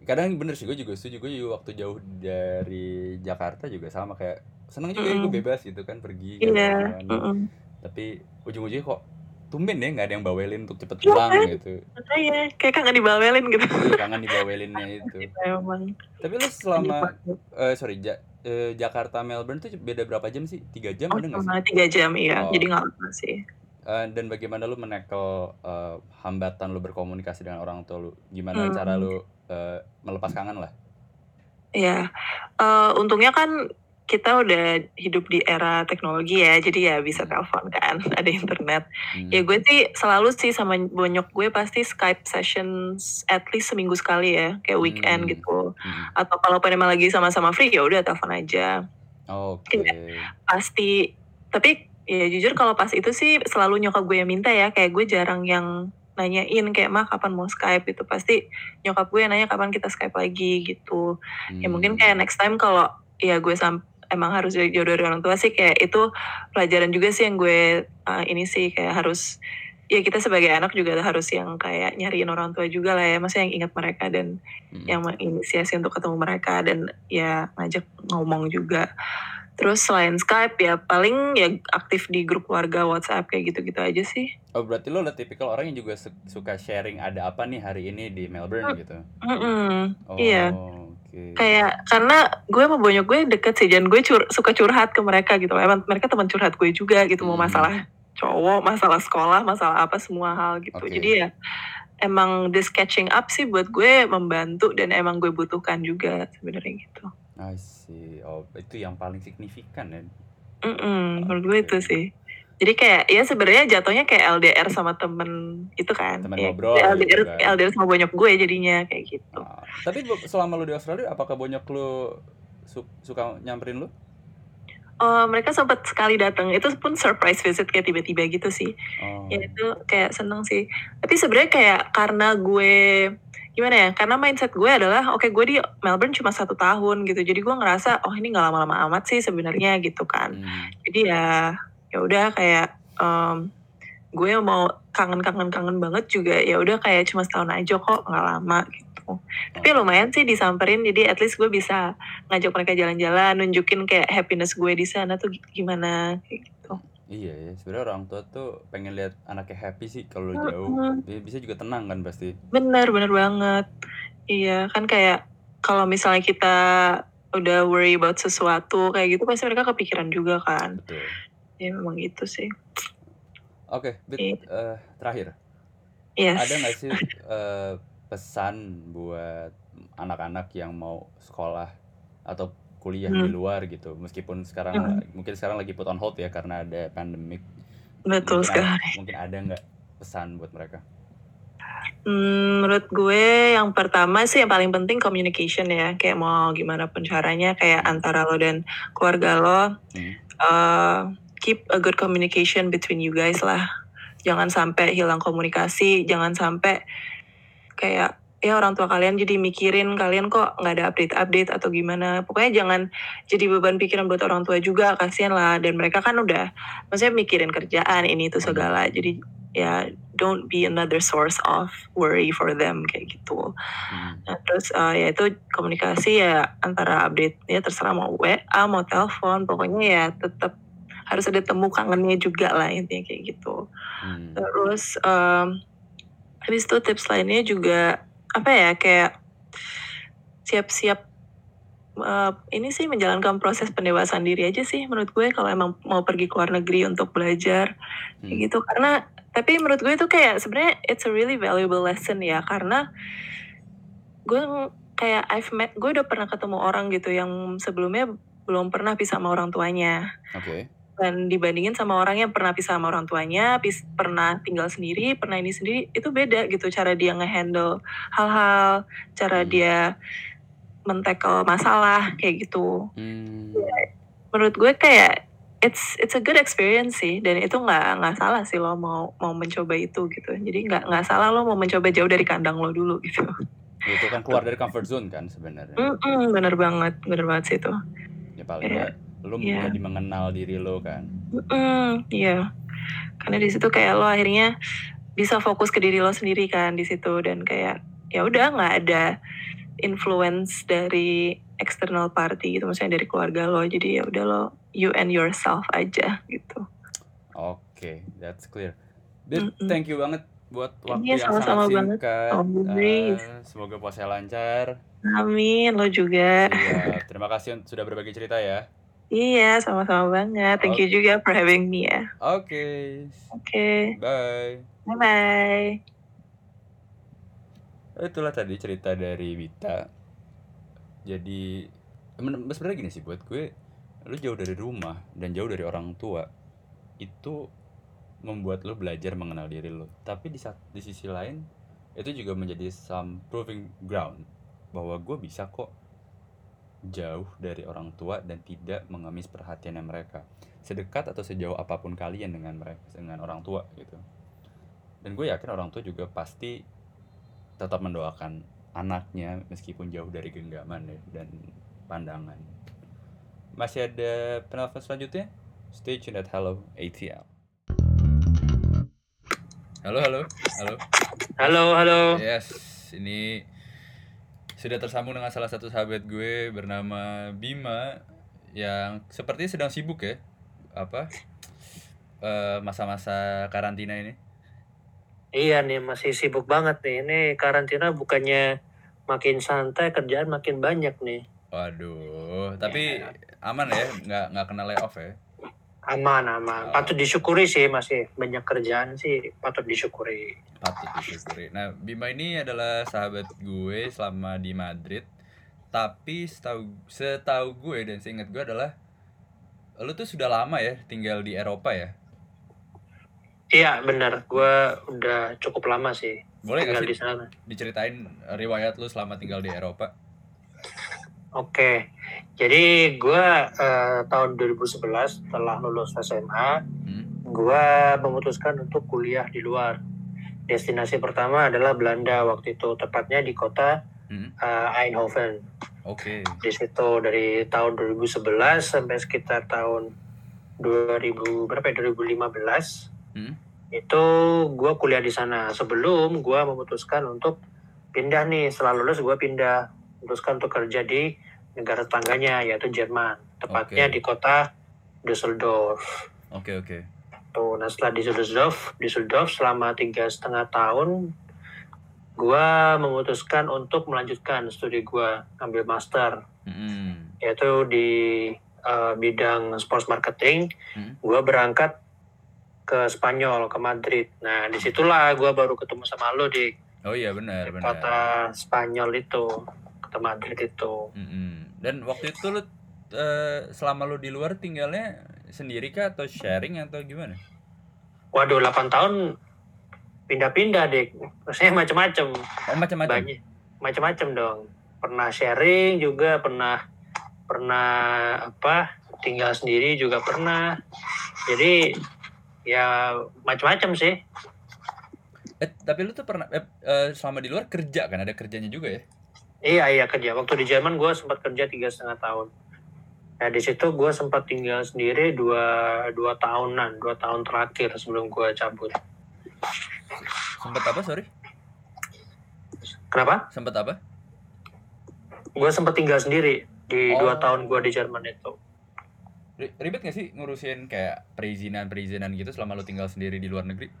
kadang bener sih gue juga setuju gue juga waktu jauh dari Jakarta juga sama kayak seneng juga ya gue bebas gitu kan pergi iya ke mana-mana. mm-mm. tapi ujung-ujungnya kok tumben ya nggak ada yang bawelin untuk cepet Iya pulang kan? gitu. Makanya kayak kangen dibawelin gitu. Iya, kangen dibawelinnya itu. Emang. Tapi lu selama eh sorry Ja- eh, Jakarta Melbourne tuh beda berapa jam sih? Tiga jam oh ada nggak sih? tiga jam iya. Oh. jadi nggak lama sih. Eh, dan bagaimana lu menekel eh, hambatan lu berkomunikasi dengan orang tua lu? Gimana Hmm. cara lu eh, melepas kangen lah? Iya, Eh, untungnya kan kita udah hidup di era teknologi ya, jadi ya bisa Hmm. telepon kan, ada internet. Hmm. Ya gue sih selalu sih sama bonyok gue pasti Skype sessions at least seminggu sekali ya, kayak weekend Hmm. gitu. Hmm. Atau kalau emang lagi sama-sama free ya udah telepon aja. oke Pasti, tapi ya jujur kalau pas itu sih selalu nyokap gue yang minta ya, kayak gue jarang yang nanyain kayak mah kapan mau Skype itu pasti nyokap gue yang nanya kapan kita Skype lagi gitu. Ya mungkin Hmm. kayak next time kalau ya gue sam emang harus jauh jauh dari orang tua sih. Kayak itu pelajaran juga sih yang gue uh, ini sih kayak harus ya kita sebagai anak juga harus yang kayak nyariin orang tua juga lah ya. Maksudnya yang ingat mereka dan Hmm. yang menginisiasi untuk ketemu mereka dan ya ngajak ngomong juga. Terus selain Skype ya paling ya aktif di grup keluarga WhatsApp kayak gitu-gitu aja sih. Oh berarti lo udah tipikal orang yang juga su- suka sharing ada apa nih hari ini di Melbourne gitu. Mm-mm, Oh, iya Oke. kayak karena gue sama bonyok gue deket sih dan gue cur- suka curhat ke mereka gitu emang mereka teman curhat gue juga gitu mau Hmm. masalah cowok masalah sekolah masalah apa semua hal gitu Oke. jadi ya emang this catching up sih buat gue membantu dan emang gue butuhkan juga sebenarnya gitu I see. Oh itu yang paling signifikan ya. Mm-mm, menurut gue itu sih jadi kayak ya sebenarnya jatuhnya kayak LDR sama temen itu kan Temen Ya, ngobrol LDR gitu kan. LDR sama bonyok gue jadinya kayak gitu Ah, tapi selama lo di Australia, apakah bonyok lo su- suka nyamperin lo? Oh, mereka sempat sekali datang. Itu pun surprise visit kayak tiba-tiba gitu sih. Oh. Ya itu kayak seneng sih. Tapi sebenarnya kayak karena gue gimana ya? Karena mindset gue adalah oke gue di Melbourne cuma satu tahun gitu. Jadi gue ngerasa oh ini nggak lama-lama amat sih sebenarnya gitu kan. Hmm. Jadi ya ya udah kayak em, gue mau kangen-kangen-kangen banget juga ya udah kayak cuma setahun aja kok nggak lama gitu. Tapi lumayan sih disamperin jadi at least gue bisa ngajak mereka jalan-jalan, nunjukin kayak happiness gue di sana tuh gimana kayak gitu. Iya ya, sebenarnya orang tua tuh pengen lihat anaknya happy sih kalau jauh. Bi- Bisa juga tenang kan pasti. Bener, bener banget. Iya, kan kayak kalau misalnya kita udah worry about sesuatu kayak gitu pasti mereka kepikiran juga kan. Betul. Ya memang gitu sih. Oke, Bit, Iya. eh, terakhir. Yes. Ada nggak sih eh, pesan buat anak-anak yang mau sekolah atau kuliah di Hmm. luar gitu, meskipun sekarang Hmm. mungkin sekarang lagi put on hold ya karena ada pandemic. Betul mungkin sekali. Ada, mungkin ada nggak pesan buat mereka? Hmm, menurut gue yang pertama sih yang paling penting communication ya. Kayak mau gimana pun caranya kayak antara lo dan keluarga lo Hmm. uh, keep a good communication between you guys lah. Jangan sampai hilang komunikasi, jangan sampai kayak ya orang tua kalian jadi mikirin kalian kok nggak ada update-update atau gimana. Pokoknya jangan jadi beban pikiran buat orang tua juga, kasihan lah. Dan mereka kan udah, maksudnya mikirin kerjaan ini itu segala. Jadi ya don't be another source of worry for them kayak gitu. Hmm. Nah, terus uh, ya itu komunikasi ya antara update ya terserah mau WA mau telepon pokoknya ya tetap harus ada temu kangennya juga lah intinya kayak gitu. Hmm. Terus um, habis itu tips lainnya juga apa ya kayak siap-siap uh, ini sih menjalankan proses pendewasaan diri aja sih menurut gue kalau emang mau pergi ke luar negeri untuk belajar kayak Hmm. gitu karena tapi menurut gue itu kayak sebenarnya it's a really valuable lesson ya karena gue kayak I've met gue udah pernah ketemu orang gitu yang sebelumnya belum pernah pisah sama orang tuanya Oke. Dan dibandingin sama orang yang pernah pisah sama orang tuanya pis- pernah tinggal sendiri pernah ini sendiri itu beda gitu cara dia ngehandle hal-hal cara Hmm. dia mentekel masalah kayak gitu Hmm. menurut gue kayak it's it's a good experience sih dan itu nggak nggak salah sih lo mau mau mencoba itu gitu jadi nggak nggak salah lo mau mencoba jauh dari kandang lo dulu gitu Itu kan keluar dari comfort zone kan sebenarnya. Mm-mm, bener banget bener banget sih itu ya paling nggak lo Iya. jadi mengenal diri lo kan Mm, iya. Karena di situ kayak lo akhirnya bisa fokus ke diri lo sendiri kan di situ dan kayak ya udah nggak ada influence dari external party gitu, maksudnya dari keluarga lo. Jadi ya udah lo you and yourself aja gitu. Oke, that's clear. Dit, Mm-mm. thank you banget buat waktu Iya, yang sama-sama sangat banget. singkat. Always. Eh, semoga puasa lancar. Amin, lo juga. Iya, terima kasih sudah berbagi cerita ya. Iya, sama-sama banget. Thank you juga for having me ya. Oke, Oke, bye. bye-bye. Itulah tadi cerita dari Wita. Jadi sebenarnya gini sih buat gue, lu jauh dari rumah dan jauh dari orang tua itu membuat lu belajar mengenal diri lu. Tapi di di sisi lain itu juga menjadi some proving ground bahwa gue bisa kok jauh dari orang tua dan tidak mengemis perhatiannya mereka. Sedekat atau sejauh apa pun kalian dengan mereka dengan orang tua gitu. Dan gue yakin orang tua juga pasti tetap mendoakan anaknya meskipun jauh dari genggaman ya, dan pandangan. Masih ada penelpon selanjutnya? Stay tuned at hello ATL halo halo. Halo. Halo, halo. Yes, ini sudah tersambung dengan salah satu sahabat gue bernama Bima yang sepertinya sedang sibuk ya. Apa? eh, masa-masa karantina ini. Iya nih, masih sibuk banget nih. Ini karantina bukannya makin santai, kerjaan makin banyak nih. Waduh, tapi aman ya, nggak nggak kena layoff ya. Aman, aman. Oh. Patut disyukuri sih, masih banyak kerjaan sih. Patut disyukuri. Patut disyukuri. Nah, Bima ini adalah sahabat gue selama di Madrid. Tapi setahu setahu gue dan seingat gue adalah lu tuh sudah lama ya tinggal di Eropa ya. Iya, benar. Gue udah cukup lama sih Boleh tinggal sih di sana. diceritain riwayat lu selama tinggal di Eropa? Oke, jadi gue eh, tahun 2011 setelah lulus SMA, Hmm. gue memutuskan untuk kuliah di luar. Destinasi pertama adalah Belanda waktu itu, tepatnya di kota Hmm. eh, Eindhoven. Oke. di situ dari tahun 2011 sampai sekitar tahun 2000 berapa ya 2015 Hmm. itu gue kuliah di sana sebelum gue memutuskan untuk pindah nih setelah lulus gue pindah memutuskan untuk kerja di negara tetangganya yaitu Jerman tepatnya Oke. di kota Düsseldorf Oke oke. tuh nah setelah di Düsseldorf Düsseldorf selama tiga setengah tahun gue memutuskan untuk melanjutkan studi gue ambil master Hmm. yaitu di uh, bidang sports marketing, Hmm. gue berangkat ke Spanyol ke Madrid. Nah di situlah gue baru ketemu sama lo di Oh iya benar benar. kota Spanyol itu, kota Madrid itu. Mm-mm. Dan waktu itu lu eh, selama lu di luar tinggalnya sendiri kah atau sharing atau gimana? Waduh 8 tahun pindah-pindah deh, maksudnya macam-macam, Oh macam-macam. banyak, macam-macam dong. Pernah sharing juga, pernah pernah apa tinggal sendiri juga pernah. Jadi ya macam-macam sih. Eh tapi lu tuh pernah eh, eh, selama di luar kerja kan ada kerjanya juga ya? Iya iya kerja. Waktu di Jerman gue sempat kerja tiga setengah tahun. Nah di situ gue sempat tinggal sendiri dua dua tahunan, dua tahun terakhir sebelum gue cabut. Sempet apa sorry? Kenapa? Sempet apa? Gue sempat tinggal sendiri di Oh. dua tahun gue di Jerman itu. Ri- Ribet gak sih ngurusin kayak perizinan-perizinan gitu selama lu tinggal sendiri di luar negeri?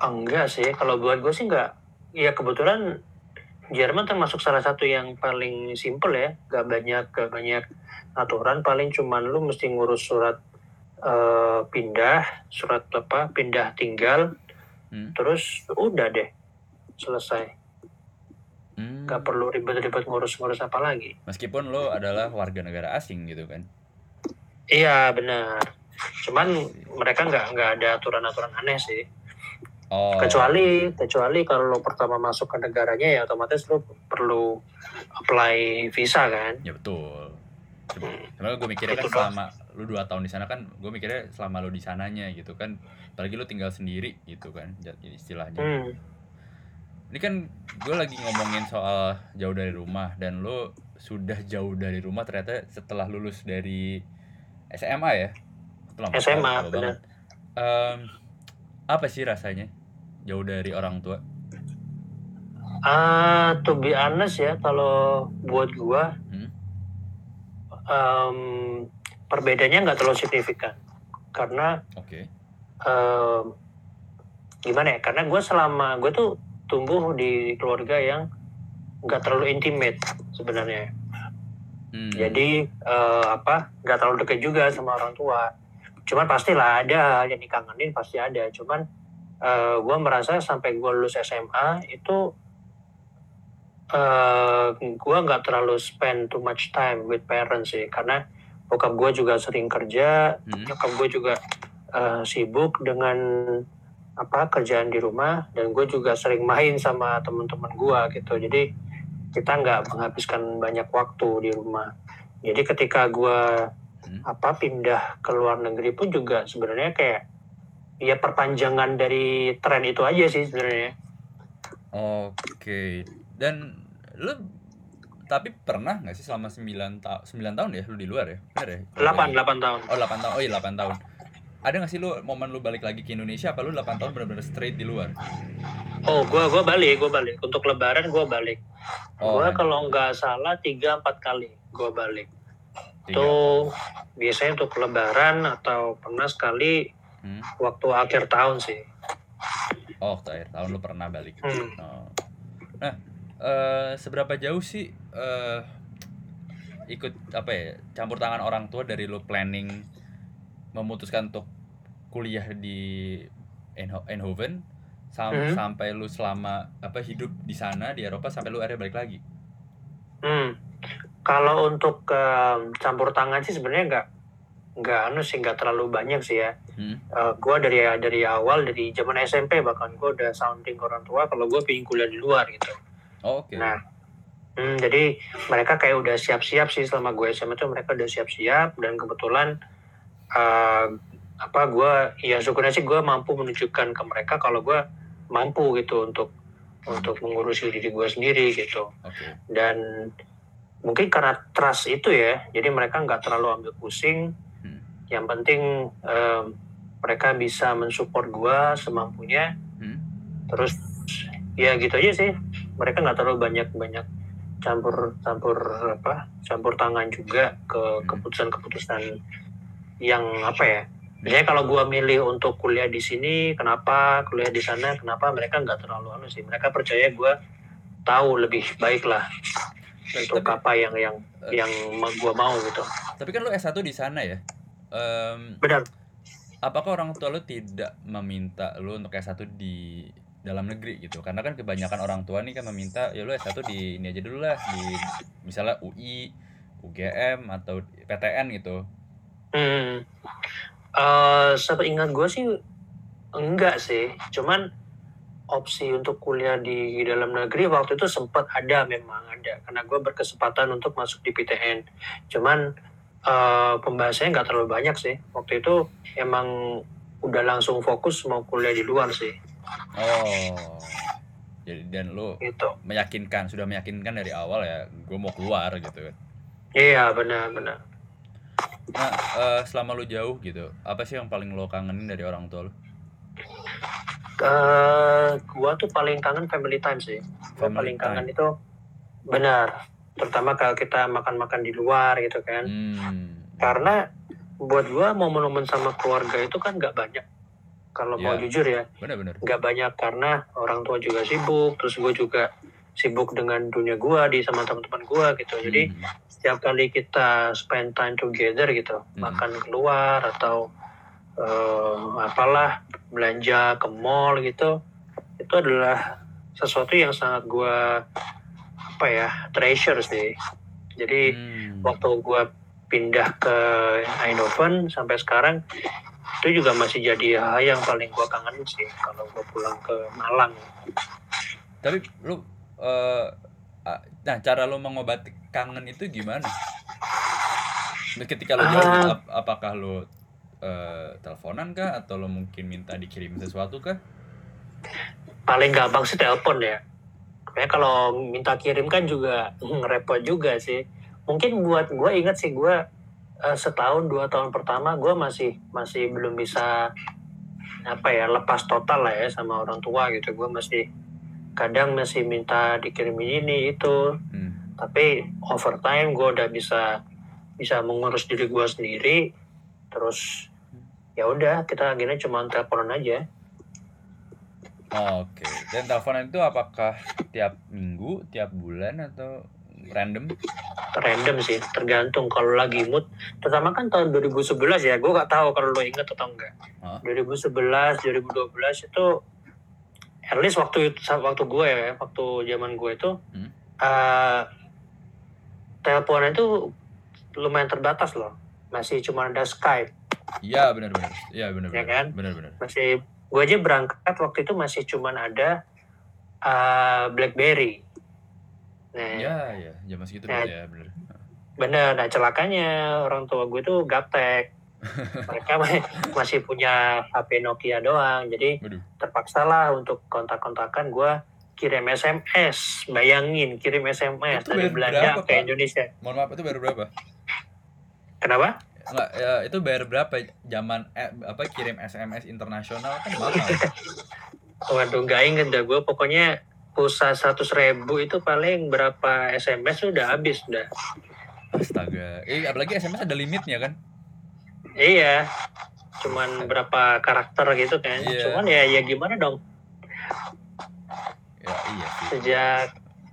Enggak sih, kalau buat gue sih enggak. Ya kebetulan Jerman termasuk salah satu yang paling simple ya, gak banyak gak banyak aturan. Paling cuman lu mesti ngurus surat eh, pindah, surat apa pindah tinggal, Hmm. terus udah deh selesai. Hmm. Gak perlu ribet-ribet ngurus-ngurus apa lagi. Meskipun lo adalah warga negara asing gitu kan? Iya benar. Cuman mereka nggak nggak ada aturan-aturan aneh sih. Oh. Kecuali kecuali kalau lo pertama masuk ke negaranya ya otomatis lo perlu apply visa kan. Ya betul. Hmm. Sebenarnya gue mikirnya kan selama lu dua tahun di sana kan, gue mikirnya selama lu di sananya gitu kan, apalagi lu tinggal sendiri gitu kan, jadi istilahnya. Hmm. ini kan gue lagi ngomongin soal jauh dari rumah dan lo sudah jauh dari rumah ternyata setelah lulus dari SMA ya lama SMA, benar. Em, apa sih rasanya jauh dari orang tua Ah, to be honest ya, kalau buat gua, Hmm. em, perbedaannya nggak terlalu signifikan. Karena oke em, gimana ya? Karena gua selama gue tuh tumbuh di keluarga yang nggak terlalu intimate sebenarnya. Hmm. Jadi eh, apa? Nggak terlalu dekat juga sama orang tua. Cuman pastilah ada yang dikangenin pasti ada. Cuman eh, gua merasa sampai gua lulus SMA itu eh gue nggak terlalu spend too much time with parents sih karena bokap gue juga sering kerja Hmm. nyokap gue juga eh, sibuk dengan apa kerjaan di rumah dan gue juga sering main sama teman-teman gue gitu jadi kita nggak menghabiskan banyak waktu di rumah jadi ketika gue Hmm. apa pindah ke luar negeri pun juga sebenarnya kayak ya perpanjangan dari tren itu aja sih sebenarnya Oke. Dan lu tapi pernah nggak sih selama 9 tahun 9 tahun ya lu di luar ya? Benar ya? delapan delapan tahun Oh, 8 tahun. Oh iya 8 tahun. Ada nggak sih lu momen lu balik lagi ke Indonesia apa lu 8 tahun benar-benar straight di luar? Oh, gua gua balik, gua balik. Untuk Lebaran gua balik. Oh, gua kalau nggak salah tiga empat kali gua balik. Itu biasanya untuk Lebaran atau pernah sekali Hmm. waktu akhir tahun sih. Oh, waktu akhir tahun lu pernah balik. Hmm. Oh. Nah, eh seberapa jauh sih eh ikut apa ya campur tangan orang tua dari lu planning memutuskan untuk kuliah di Eindho- Eindhoven sam- Mhm. sampai lu selama apa hidup di sana di Eropa sampai lu akhirnya balik lagi. Hmm. Kalau untuk em, campur tangan sih sebenarnya nggak nggak anu sih nggak terlalu banyak sih ya. Hmm. Eh, gua dari dari awal dari zaman SMP bahkan gua udah sounding ke orang tua kalau gua pengen kuliah di luar gitu. Oh, Oke. Nah, hmm, jadi mereka kayak udah siap-siap sih selama gue SMA tuh mereka udah siap-siap dan kebetulan eh, apa gue ya syukurnya sih gue mampu menunjukkan ke mereka kalau gue mampu gitu untuk untuk mengurusi diri gue sendiri gitu Oke. dan mungkin karena trust itu ya jadi mereka nggak terlalu ambil pusing. Yang penting em, mereka bisa mensupport gue semampunya Hmm. terus ya gitu aja sih mereka nggak terlalu banyak banyak campur campur apa campur tangan juga ke Hmm. keputusan-keputusan yang apa ya biasanya kalau gua milih untuk kuliah di sini kenapa kuliah di sana kenapa mereka nggak terlalu anu sih mereka percaya gua tahu lebih baik lah untuk Tapi- apa yang yang Eh. yang gua mau gitu Tapi kan lu S1 di sana ya. Em, benar apakah orang tua lu tidak meminta lu untuk S1 di dalam negeri gitu? Karena kan kebanyakan orang tua nih kan meminta ya lu S1 di ini aja dulu lah di misalnya UI, UGM atau PTN gitu. Hmm. Eh, sepingat gue sih enggak sih. Cuman opsi untuk kuliah di dalam negeri waktu itu sempat ada memang ada karena gue berkesempatan untuk masuk di PTN. Cuman eh, pembahasannya nggak terlalu banyak sih. Waktu itu emang udah langsung fokus mau kuliah di luar sih Oh. Jadi dan lu gitu. meyakinkan, sudah meyakinkan dari awal ya, gue mau keluar gitu kan. Iya benar-benar. Nah, eh, selama lu jauh gitu, apa sih yang paling lo kangenin dari orang tua lu? Eh, gua tuh paling kangen family time sih. Gua Family paling kangen time. itu benar. Terutama kalau kita makan-makan di luar gitu kan. Hmm. Karena buat gua momen-momen sama keluarga itu kan nggak banyak. Kalau mau Iya. jujur ya, nggak banyak karena orang tua juga sibuk, terus gue juga sibuk dengan dunia gua di sama teman-teman gua gitu. Jadi Hmm. setiap kali kita spend time together gitu, Hmm. makan keluar atau eh, apalah belanja ke mall gitu, itu adalah sesuatu yang sangat gua apa ya treasure sih. Jadi Hmm. waktu gue pindah ke Eindhoven sampai sekarang itu juga masih jadi hal yang paling gue kangenin sih kalau gue pulang ke Malang. Tapi lu ah, nah cara lu mengobati kangen itu gimana? Ketika lu jauh Ah. ap- apakah lu eh, teleponan kah atau lu mungkin minta dikirim sesuatu kah? Paling gampang sih telepon ya. Ya kalau minta kirim kan juga repot juga sih. Mungkin buat gue inget sih gue eh, setahun dua tahun pertama gue masih masih belum bisa apa ya lepas total lah ya sama orang tua gitu. Gue masih kadang masih minta dikirimin ini itu. Hmm. tapi over time gue udah bisa bisa mengurus diri gue sendiri. Terus ya udah kita akhirnya cuma teleponan aja Oke. Dan teleponan itu apakah tiap minggu, tiap bulan atau random? random sih tergantung kalau lagi mood terutama kan tahun 2011 ya gue gak tahu kalau lo inget atau enggak Hah? 2011 2012 itu at least waktu itu waktu gue ya waktu zaman gue itu Hmm. eh teleponan itu lumayan terbatas loh masih cuma ada Skype Iya benar-benar. Iya benar-benar. Ya kan? Benar-benar. masih gue aja berangkat waktu itu masih cuman ada eh, BlackBerry nah Iya iya. Zaman segitu Ya. ya benar. bener nah celakanya orang tua gue tuh gaptek mereka ma- masih punya HP Nokia doang jadi Waduh. terpaksa lah untuk kontak-kontakan gue kirim SMS bayangin kirim SMS Itu dari Belanda berapa, ke Pak? Indonesia Mohon maaf itu baru berapa? kenapa Enggak, ya, itu bayar berapa zaman eh, apa kirim SMS internasional kan mahal. waduh nggak inget dah gue pokoknya pulsa seratus ribu itu paling berapa SMS udah habis udah Astaga. Eh apalagi SMS ada limitnya kan? Iya, cuman berapa karakter gitu kan. Iya. Cuman ya ya gimana dong? Ya iya. Sejak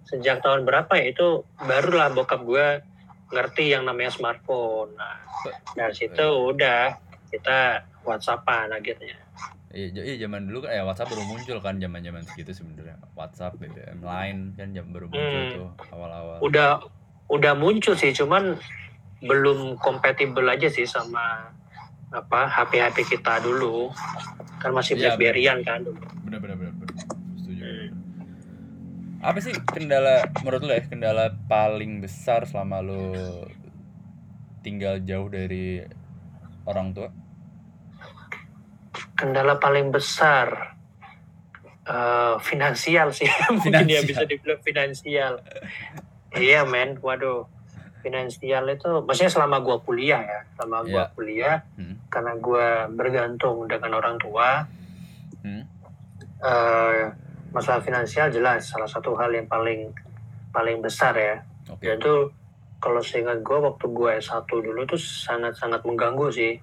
sejak tahun berapa ya itu barulah bokap gue ngerti yang namanya smartphone. Nah, dari situ udah kita WhatsAppan akhirnya. Iya, iya zaman dulu kan ya WhatsApp baru muncul kan zaman-zaman segitu sebenarnya. WhatsApp, BBM, Line kan jam baru muncul Hmm. tuh awal-awal. Udah udah muncul sih, cuman belum kompatibel aja sih sama apa HP-HP kita dulu. Kan masih Iya, BlackBerry-an kan dulu. Bener bener bener. Apa sih kendala menurut lo ya kendala paling besar selama lo tinggal jauh dari orang tua? kendala paling besar eh, finansial sih mungkin ya Finansial. bisa dibilang finansial iya men waduh finansial itu maksudnya selama gua kuliah ya selama gua Iya. kuliah Hmm. karena gua bergantung dengan orang tua Hmm. eh, masalah finansial jelas salah satu hal yang paling paling besar ya Oke. dan itu kalau seingat gue waktu gue S1 dulu tuh sangat-sangat mengganggu sih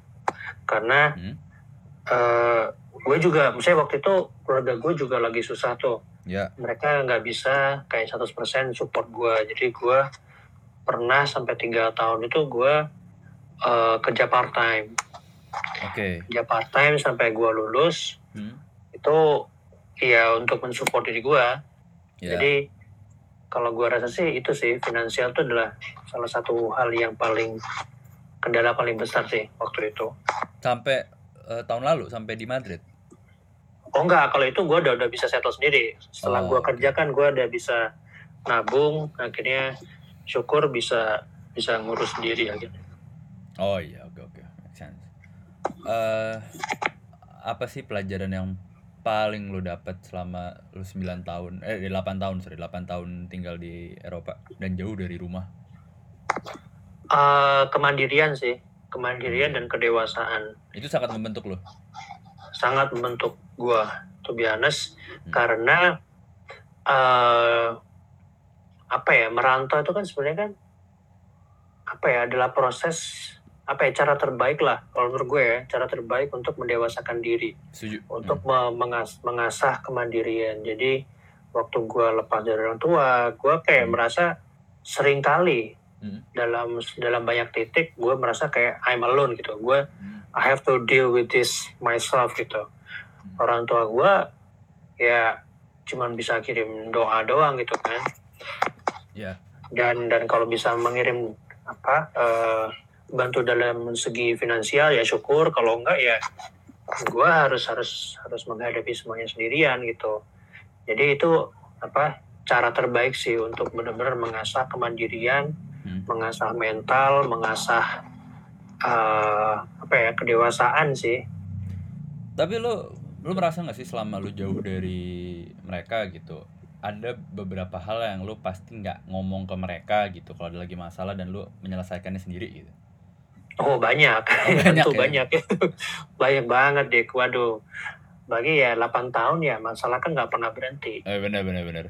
karena Hmm. eh gue juga misalnya waktu itu keluarga gue juga lagi susah tuh Ya. mereka nggak bisa kayak 100% support gue jadi gue pernah sampai tiga tahun itu gue eh, kerja part time Oke. kerja part time sampai gue lulus Hmm. itu ya untuk mensupport diri gue Ya. jadi kalau gue rasa sih itu sih finansial itu adalah salah satu hal yang paling kendala paling besar sih waktu itu. Sampai eh, tahun lalu sampai di Madrid. Oh enggak, kalau itu gue udah udah bisa settle sendiri. Setelah Oh, gue kerja kan gue udah bisa nabung, akhirnya syukur bisa bisa ngurus sendiri akhirnya. Oh iya, oke oke. Make sense. Eh apa sih pelajaran yang paling lo dapat selama lo 9 tahun eh 8 tahun sorry 8 tahun tinggal di Eropa dan jauh dari rumah? Eh, kemandirian sih, kemandirian dan kedewasaan. Itu sangat membentuk lo sangat membentuk gue, to be honest, Hmm. karena eh apa ya merantau itu kan sebenarnya kan apa ya adalah proses apa ya cara terbaik lah kalau menurut gue ya cara terbaik untuk mendewasakan diri. Setuju. Untuk me- mengas- mengasah kemandirian. Jadi waktu gue lepas dari orang tua gue kayak Hmm. merasa sering kali Hmm. dalam dalam banyak titik gue merasa kayak I'm alone gitu. Gue Hmm. I have to deal with this myself gitu. Orang tua gue ya cuman bisa kirim doa doang gitu kan. Ya. Dan dan kalau bisa mengirim apa eh, bantu dalam segi finansial ya syukur. Kalau enggak ya gue harus harus harus menghadapi semuanya sendirian gitu. Jadi itu apa cara terbaik sih untuk benar-benar mengasah kemandirian Hmm. mengasah mental mengasah eh, apa ya kedewasaan sih. Tapi lo lo merasa nggak sih selama lo jauh dari mereka gitu ada beberapa hal yang lu pasti nggak ngomong ke mereka gitu kalau ada lagi masalah dan lu menyelesaikannya sendiri gitu Oh banyak, banyak tentu ya? banyak banyak banget deh. Waduh, bagi ya 8 tahun ya masalah kan nggak pernah berhenti. eh benar benar benar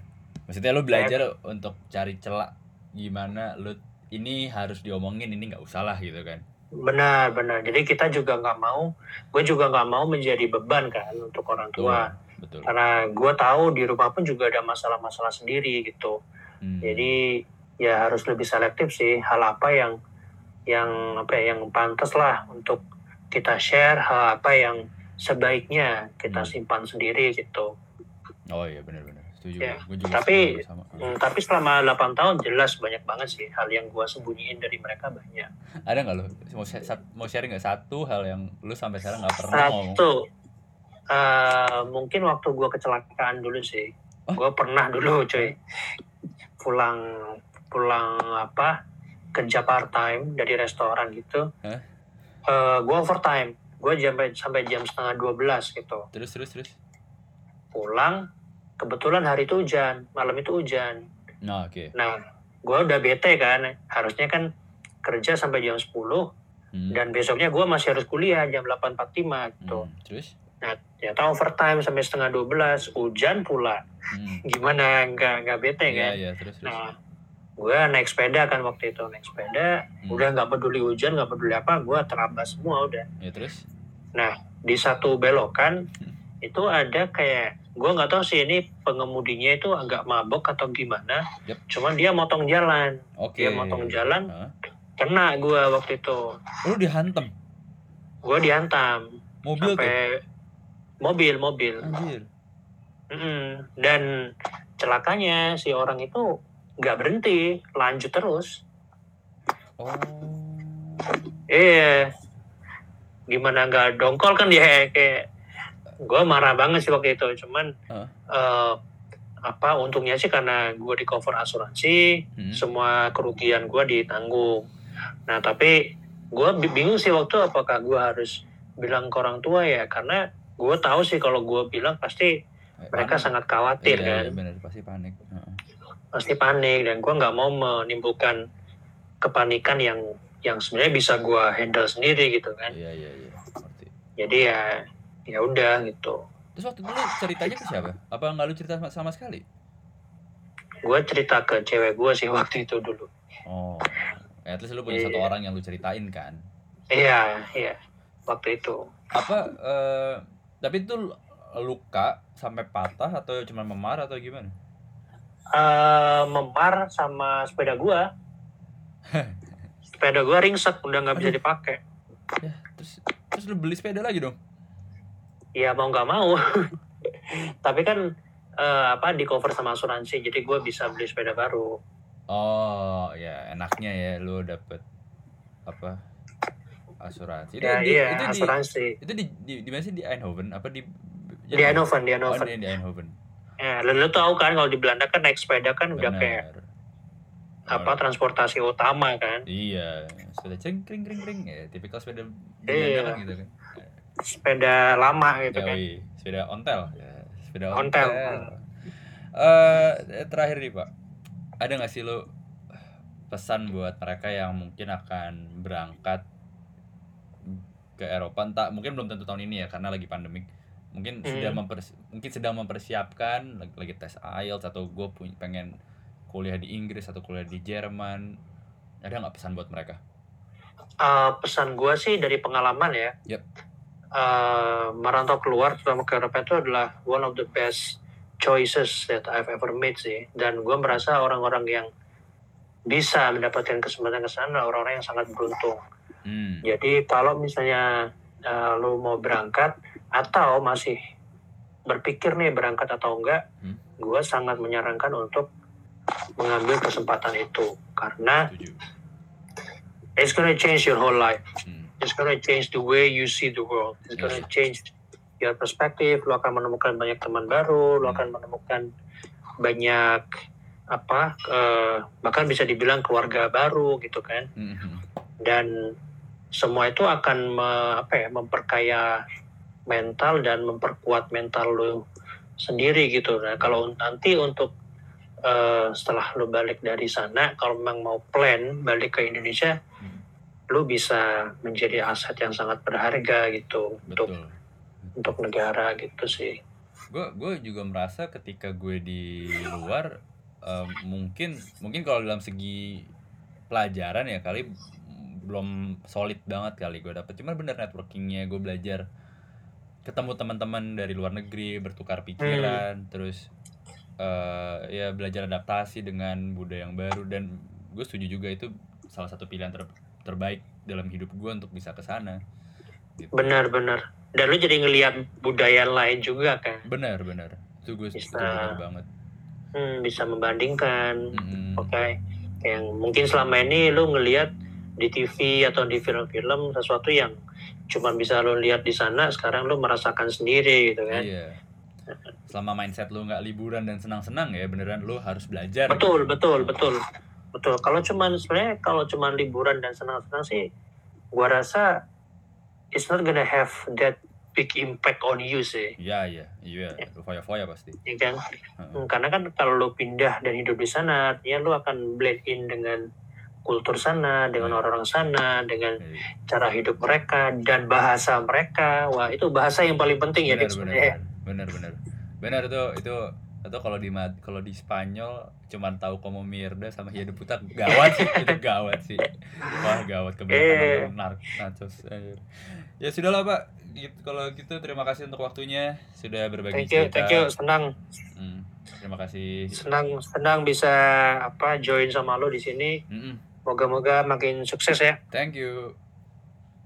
maksudnya lu belajar untuk cari celah gimana lu ini harus diomongin ini nggak usah lah gitu kan Benar benar. Jadi kita juga nggak mau, gue juga nggak mau menjadi beban kan untuk orang tua. betul Karena gue tahu di rumah pun juga ada masalah-masalah sendiri gitu. Hmm. Jadi ya harus lebih selektif sih hal apa yang yang apa ya, yang pantas lah untuk kita share hal apa yang sebaiknya kita Hmm. simpan sendiri gitu. oh iya benar benar setuju Ya, juga tapi- sama Hmm, tapi selama 8 tahun jelas banyak banget sih hal yang gua sembunyiin dari mereka banyak. ada nggak lu mau share, mau sharing nggak satu hal yang lu sampai sekarang nggak pernah ngomong Satu, eh, mungkin waktu gua kecelakaan dulu sih. Oh. Gua pernah dulu cuy pulang pulang apa kerja part time dari restoran gitu. Hah? Eh, gua overtime. Gua sampai sampai jam setengah 12 gitu. terus terus terus Pulang kebetulan hari itu hujan, malam itu hujan. nah oke Nah, gue udah bete kan. Harusnya kan kerja sampai jam 10 Hmm. dan besoknya gue masih harus kuliah jam 8.45 gitu. Hmm, terus Nah, ternyata overtime sampai setengah 12, hujan pula. hmm. Gimana nggak nggak bete Iya, kan? iya, terus terus Nah, gue naik sepeda kan waktu itu naik sepeda, Hmm. udah nggak peduli hujan, nggak peduli apa, gue terabas semua udah. ya terus Di satu belokan Hmm. itu ada kayak gue nggak tahu sih ini pengemudinya itu agak mabok atau gimana. Yep. Cuman dia motong jalan, oke dia motong jalan, Hah? kena gue waktu itu. lu dihantam gue dihantam mobil tuh sampai mobil mobil anjir Mm-mm. dan celakanya si orang itu nggak berhenti lanjut terus oh iya gimana nggak dongkol kan dia kayak gue marah banget sih waktu itu cuman Hah? eh, apa untungnya sih karena gue di cover asuransi Hmm. semua kerugian gue ditanggung nah tapi gue bingung sih waktu apakah gue harus bilang ke orang tua ya karena gue tahu sih kalau gue bilang pasti mereka panik. sangat khawatir iya, kan iya, bener pasti panik Heeh. Pasti panik dan gue nggak mau menimbulkan kepanikan yang yang sebenarnya bisa gue handle sendiri gitu kan. Iya iya iya. Jadi ya ya udah gitu. Terus waktu itu lu ceritanya ke siapa? Apa nggak lu cerita sama, sama sekali? Gue cerita ke cewek gue sih waktu itu dulu. Oh at least lu punya satu Iya. orang yang lu ceritain kan? Iya iya. Waktu itu. Apa eh tapi itu luka sampai patah atau cuma memar atau gimana eh memar sama sepeda gue sepeda gue ringsek udah nggak bisa dipakai. Ya terus terus lu beli sepeda lagi dong? Ya mau nggak mau. Tapi kan eh, apa di cover sama asuransi jadi gue bisa beli sepeda baru. Oh ya enaknya ya lu dapet apa asuransi. Ya di, iya itu di asuransi. itu di di di mana sih? Di Eindhoven? Apa di di Eindhoven di oh, Eindhoven di, di Eindhoven Ya, lu, lu tahu kan kalau di Belanda kan naik sepeda kan udah kayak apa transportasi utama kan. Iya, sepeda cering kring kring kring ya, tipikal sepeda Iya. Belanda kan gitu kan. Sepeda lama gitu kan. Yoi, sepeda ontel, ya, sepeda Ontel. ontel. Eh terakhir nih Pak, ada nggak sih lo pesan buat mereka yang mungkin akan berangkat ke Eropa, entah mungkin belum tentu tahun ini ya karena lagi pandemik. Mungkin Hmm. sudah mempers mungkin sedang mempersiapkan lagi, lagi tes IELTS atau gue punya pengen kuliah di Inggris atau kuliah di Jerman. Ada nggak pesan buat mereka? Eh, pesan gua sih dari pengalaman ya. Yep. Eh, merantau keluar terutama ke Eropa itu adalah one of the best choices that I've ever made sih. Dan gua merasa orang-orang yang bisa mendapatkan kesempatan ke sana orang-orang yang sangat beruntung. Hmm. Jadi kalau misalnya eh, lu mau berangkat atau masih berpikir nih berangkat atau enggak, Hmm. gue sangat menyarankan untuk mengambil kesempatan itu karena it's gonna change your whole life. Hmm. It's gonna change the way you see the world. It's gonna Yes. change your perspective. Lu akan menemukan banyak teman baru. Lu Hmm. akan menemukan banyak apa eh, bahkan bisa dibilang keluarga baru gitu kan Hmm, hmm. dan semua itu akan me- apa ya memperkaya mental dan memperkuat mental lu sendiri gitu. Nah, kalau nanti untuk eh, setelah lu balik dari sana kalau memang mau plan balik ke Indonesia Hmm. lu bisa menjadi aset yang sangat berharga gitu untuk betul untuk negara gitu sih gue gue juga merasa ketika gue di luar em, mungkin mungkin kalau dalam segi pelajaran ya kali belum solid banget kali gue dapet cuman bener networkingnya gue belajar ketemu teman-teman dari luar negeri bertukar pikiran terus eh ya belajar adaptasi dengan budaya yang baru dan gue setuju juga itu salah satu pilihan ter- terbaik dalam hidup gue untuk bisa ke sana gitu. benar-benar dan lu jadi ngelihat budaya lain juga kan? Benar benar. Itu gue itu Bisa. benar banget. Hmm, bisa membandingkan. Mm-mm. Oke, yang mungkin selama ini lu ngelihat di TV atau di film-film sesuatu yang cuma bisa lu lihat di sana, sekarang lu merasakan sendiri gitu kan. Iya. Selama mindset lu nggak liburan dan senang-senang ya beneran lu harus belajar. Betul, betul, betul. Betul. Kalau cuman sebenarnya kalau cuman liburan dan senang-senang sih gua rasa it's not gonna have that big impact on you sih. Iya iya iya. Foya-foya pasti. Ya kan? Heeh. Hmm, Karena kan kalau lu pindah dan hidup di sana, artinya lu akan blend in dengan kultur sana, dengan Iya. orang-orang sana, dengan Iya. cara hidup mereka dan bahasa mereka. Wah, itu bahasa yang paling penting ya Benar Dik, benar sebenarnya. benar benar. Benar itu itu itu kalau di kalau di Spanyol cuman tahu como mierda sama hiya de puta gawat sih itu gawat sih wah gawat Eh. kebanyakan nar nachos ya sudah lah pak gitu, kalau gitu terima kasih untuk waktunya sudah berbagi Thank you, cerita thank you. Senang, Hmm, terima kasih senang, senang bisa apa join sama lo di sini. Mm-mm. Moga-moga makin sukses ya. thank you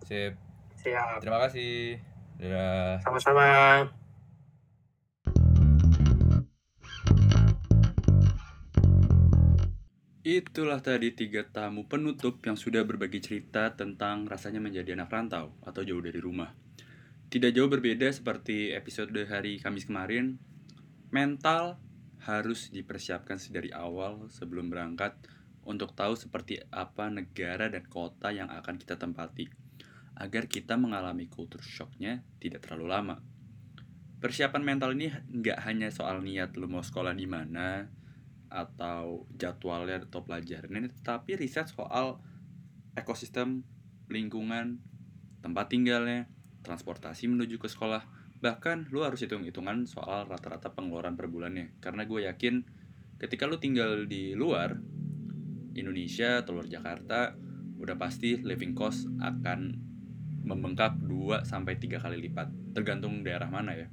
sip Siap. terima kasih dadah Sama-sama. Itulah tadi tiga tamu penutup yang sudah berbagi cerita tentang rasanya menjadi anak rantau atau jauh dari rumah. Tidak jauh berbeda seperti episode hari Kamis kemarin, mental harus dipersiapkan sedari awal sebelum berangkat untuk tahu seperti apa negara dan kota yang akan kita tempati, agar kita mengalami culture shocknya tidak terlalu lama. Persiapan mental ini nggak hanya soal niat lu mau sekolah di mana, atau jadwalnya atau pelajarannya tapi riset soal ekosistem lingkungan tempat tinggalnya transportasi menuju ke sekolah bahkan lu harus hitung-hitungan soal rata-rata pengeluaran per bulannya karena gue yakin ketika lu tinggal di luar Indonesia atau luar Jakarta udah pasti living cost akan membengkak 2 sampai 3 kali lipat tergantung daerah mana ya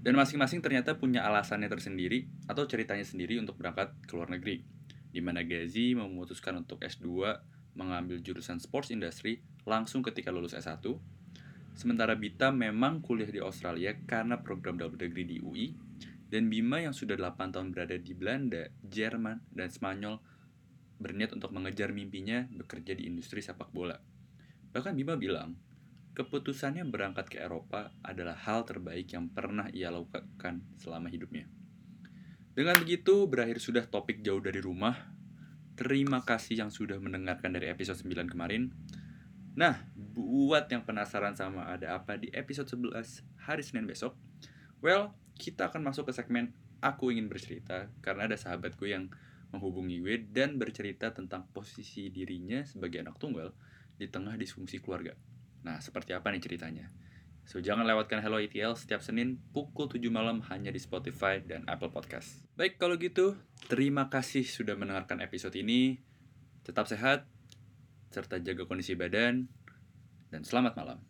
dan masing-masing ternyata punya alasannya tersendiri atau ceritanya sendiri untuk berangkat ke luar negeri. Di mana Gazi memutuskan untuk S2 mengambil jurusan Sports Industry langsung ketika lulus S1. Sementara Bita memang kuliah di Australia karena program double degree di UI. Dan Bima yang sudah 8 tahun berada di Belanda, Jerman, dan Spanyol berniat untuk mengejar mimpinya bekerja di industri sepak bola. Bahkan Bima bilang, keputusannya berangkat ke Eropa adalah hal terbaik yang pernah ia lakukan selama hidupnya. Dengan begitu, berakhir sudah topik jauh dari rumah. Terima kasih yang sudah mendengarkan dari episode 9 kemarin. Nah, buat yang penasaran sama ada apa di episode 11 hari Senin besok, well, kita akan masuk ke segmen Aku Ingin Bercerita, karena ada sahabatku yang menghubungi gue dan bercerita tentang posisi dirinya sebagai anak tunggal di tengah disfungsi keluarga. Nah, seperti apa nih ceritanya? So, jangan lewatkan Hello ETL setiap Senin pukul 7 malam hanya di Spotify dan Apple Podcast. Baik, kalau gitu, terima kasih sudah mendengarkan episode ini. Tetap sehat, serta jaga kondisi badan, dan selamat malam.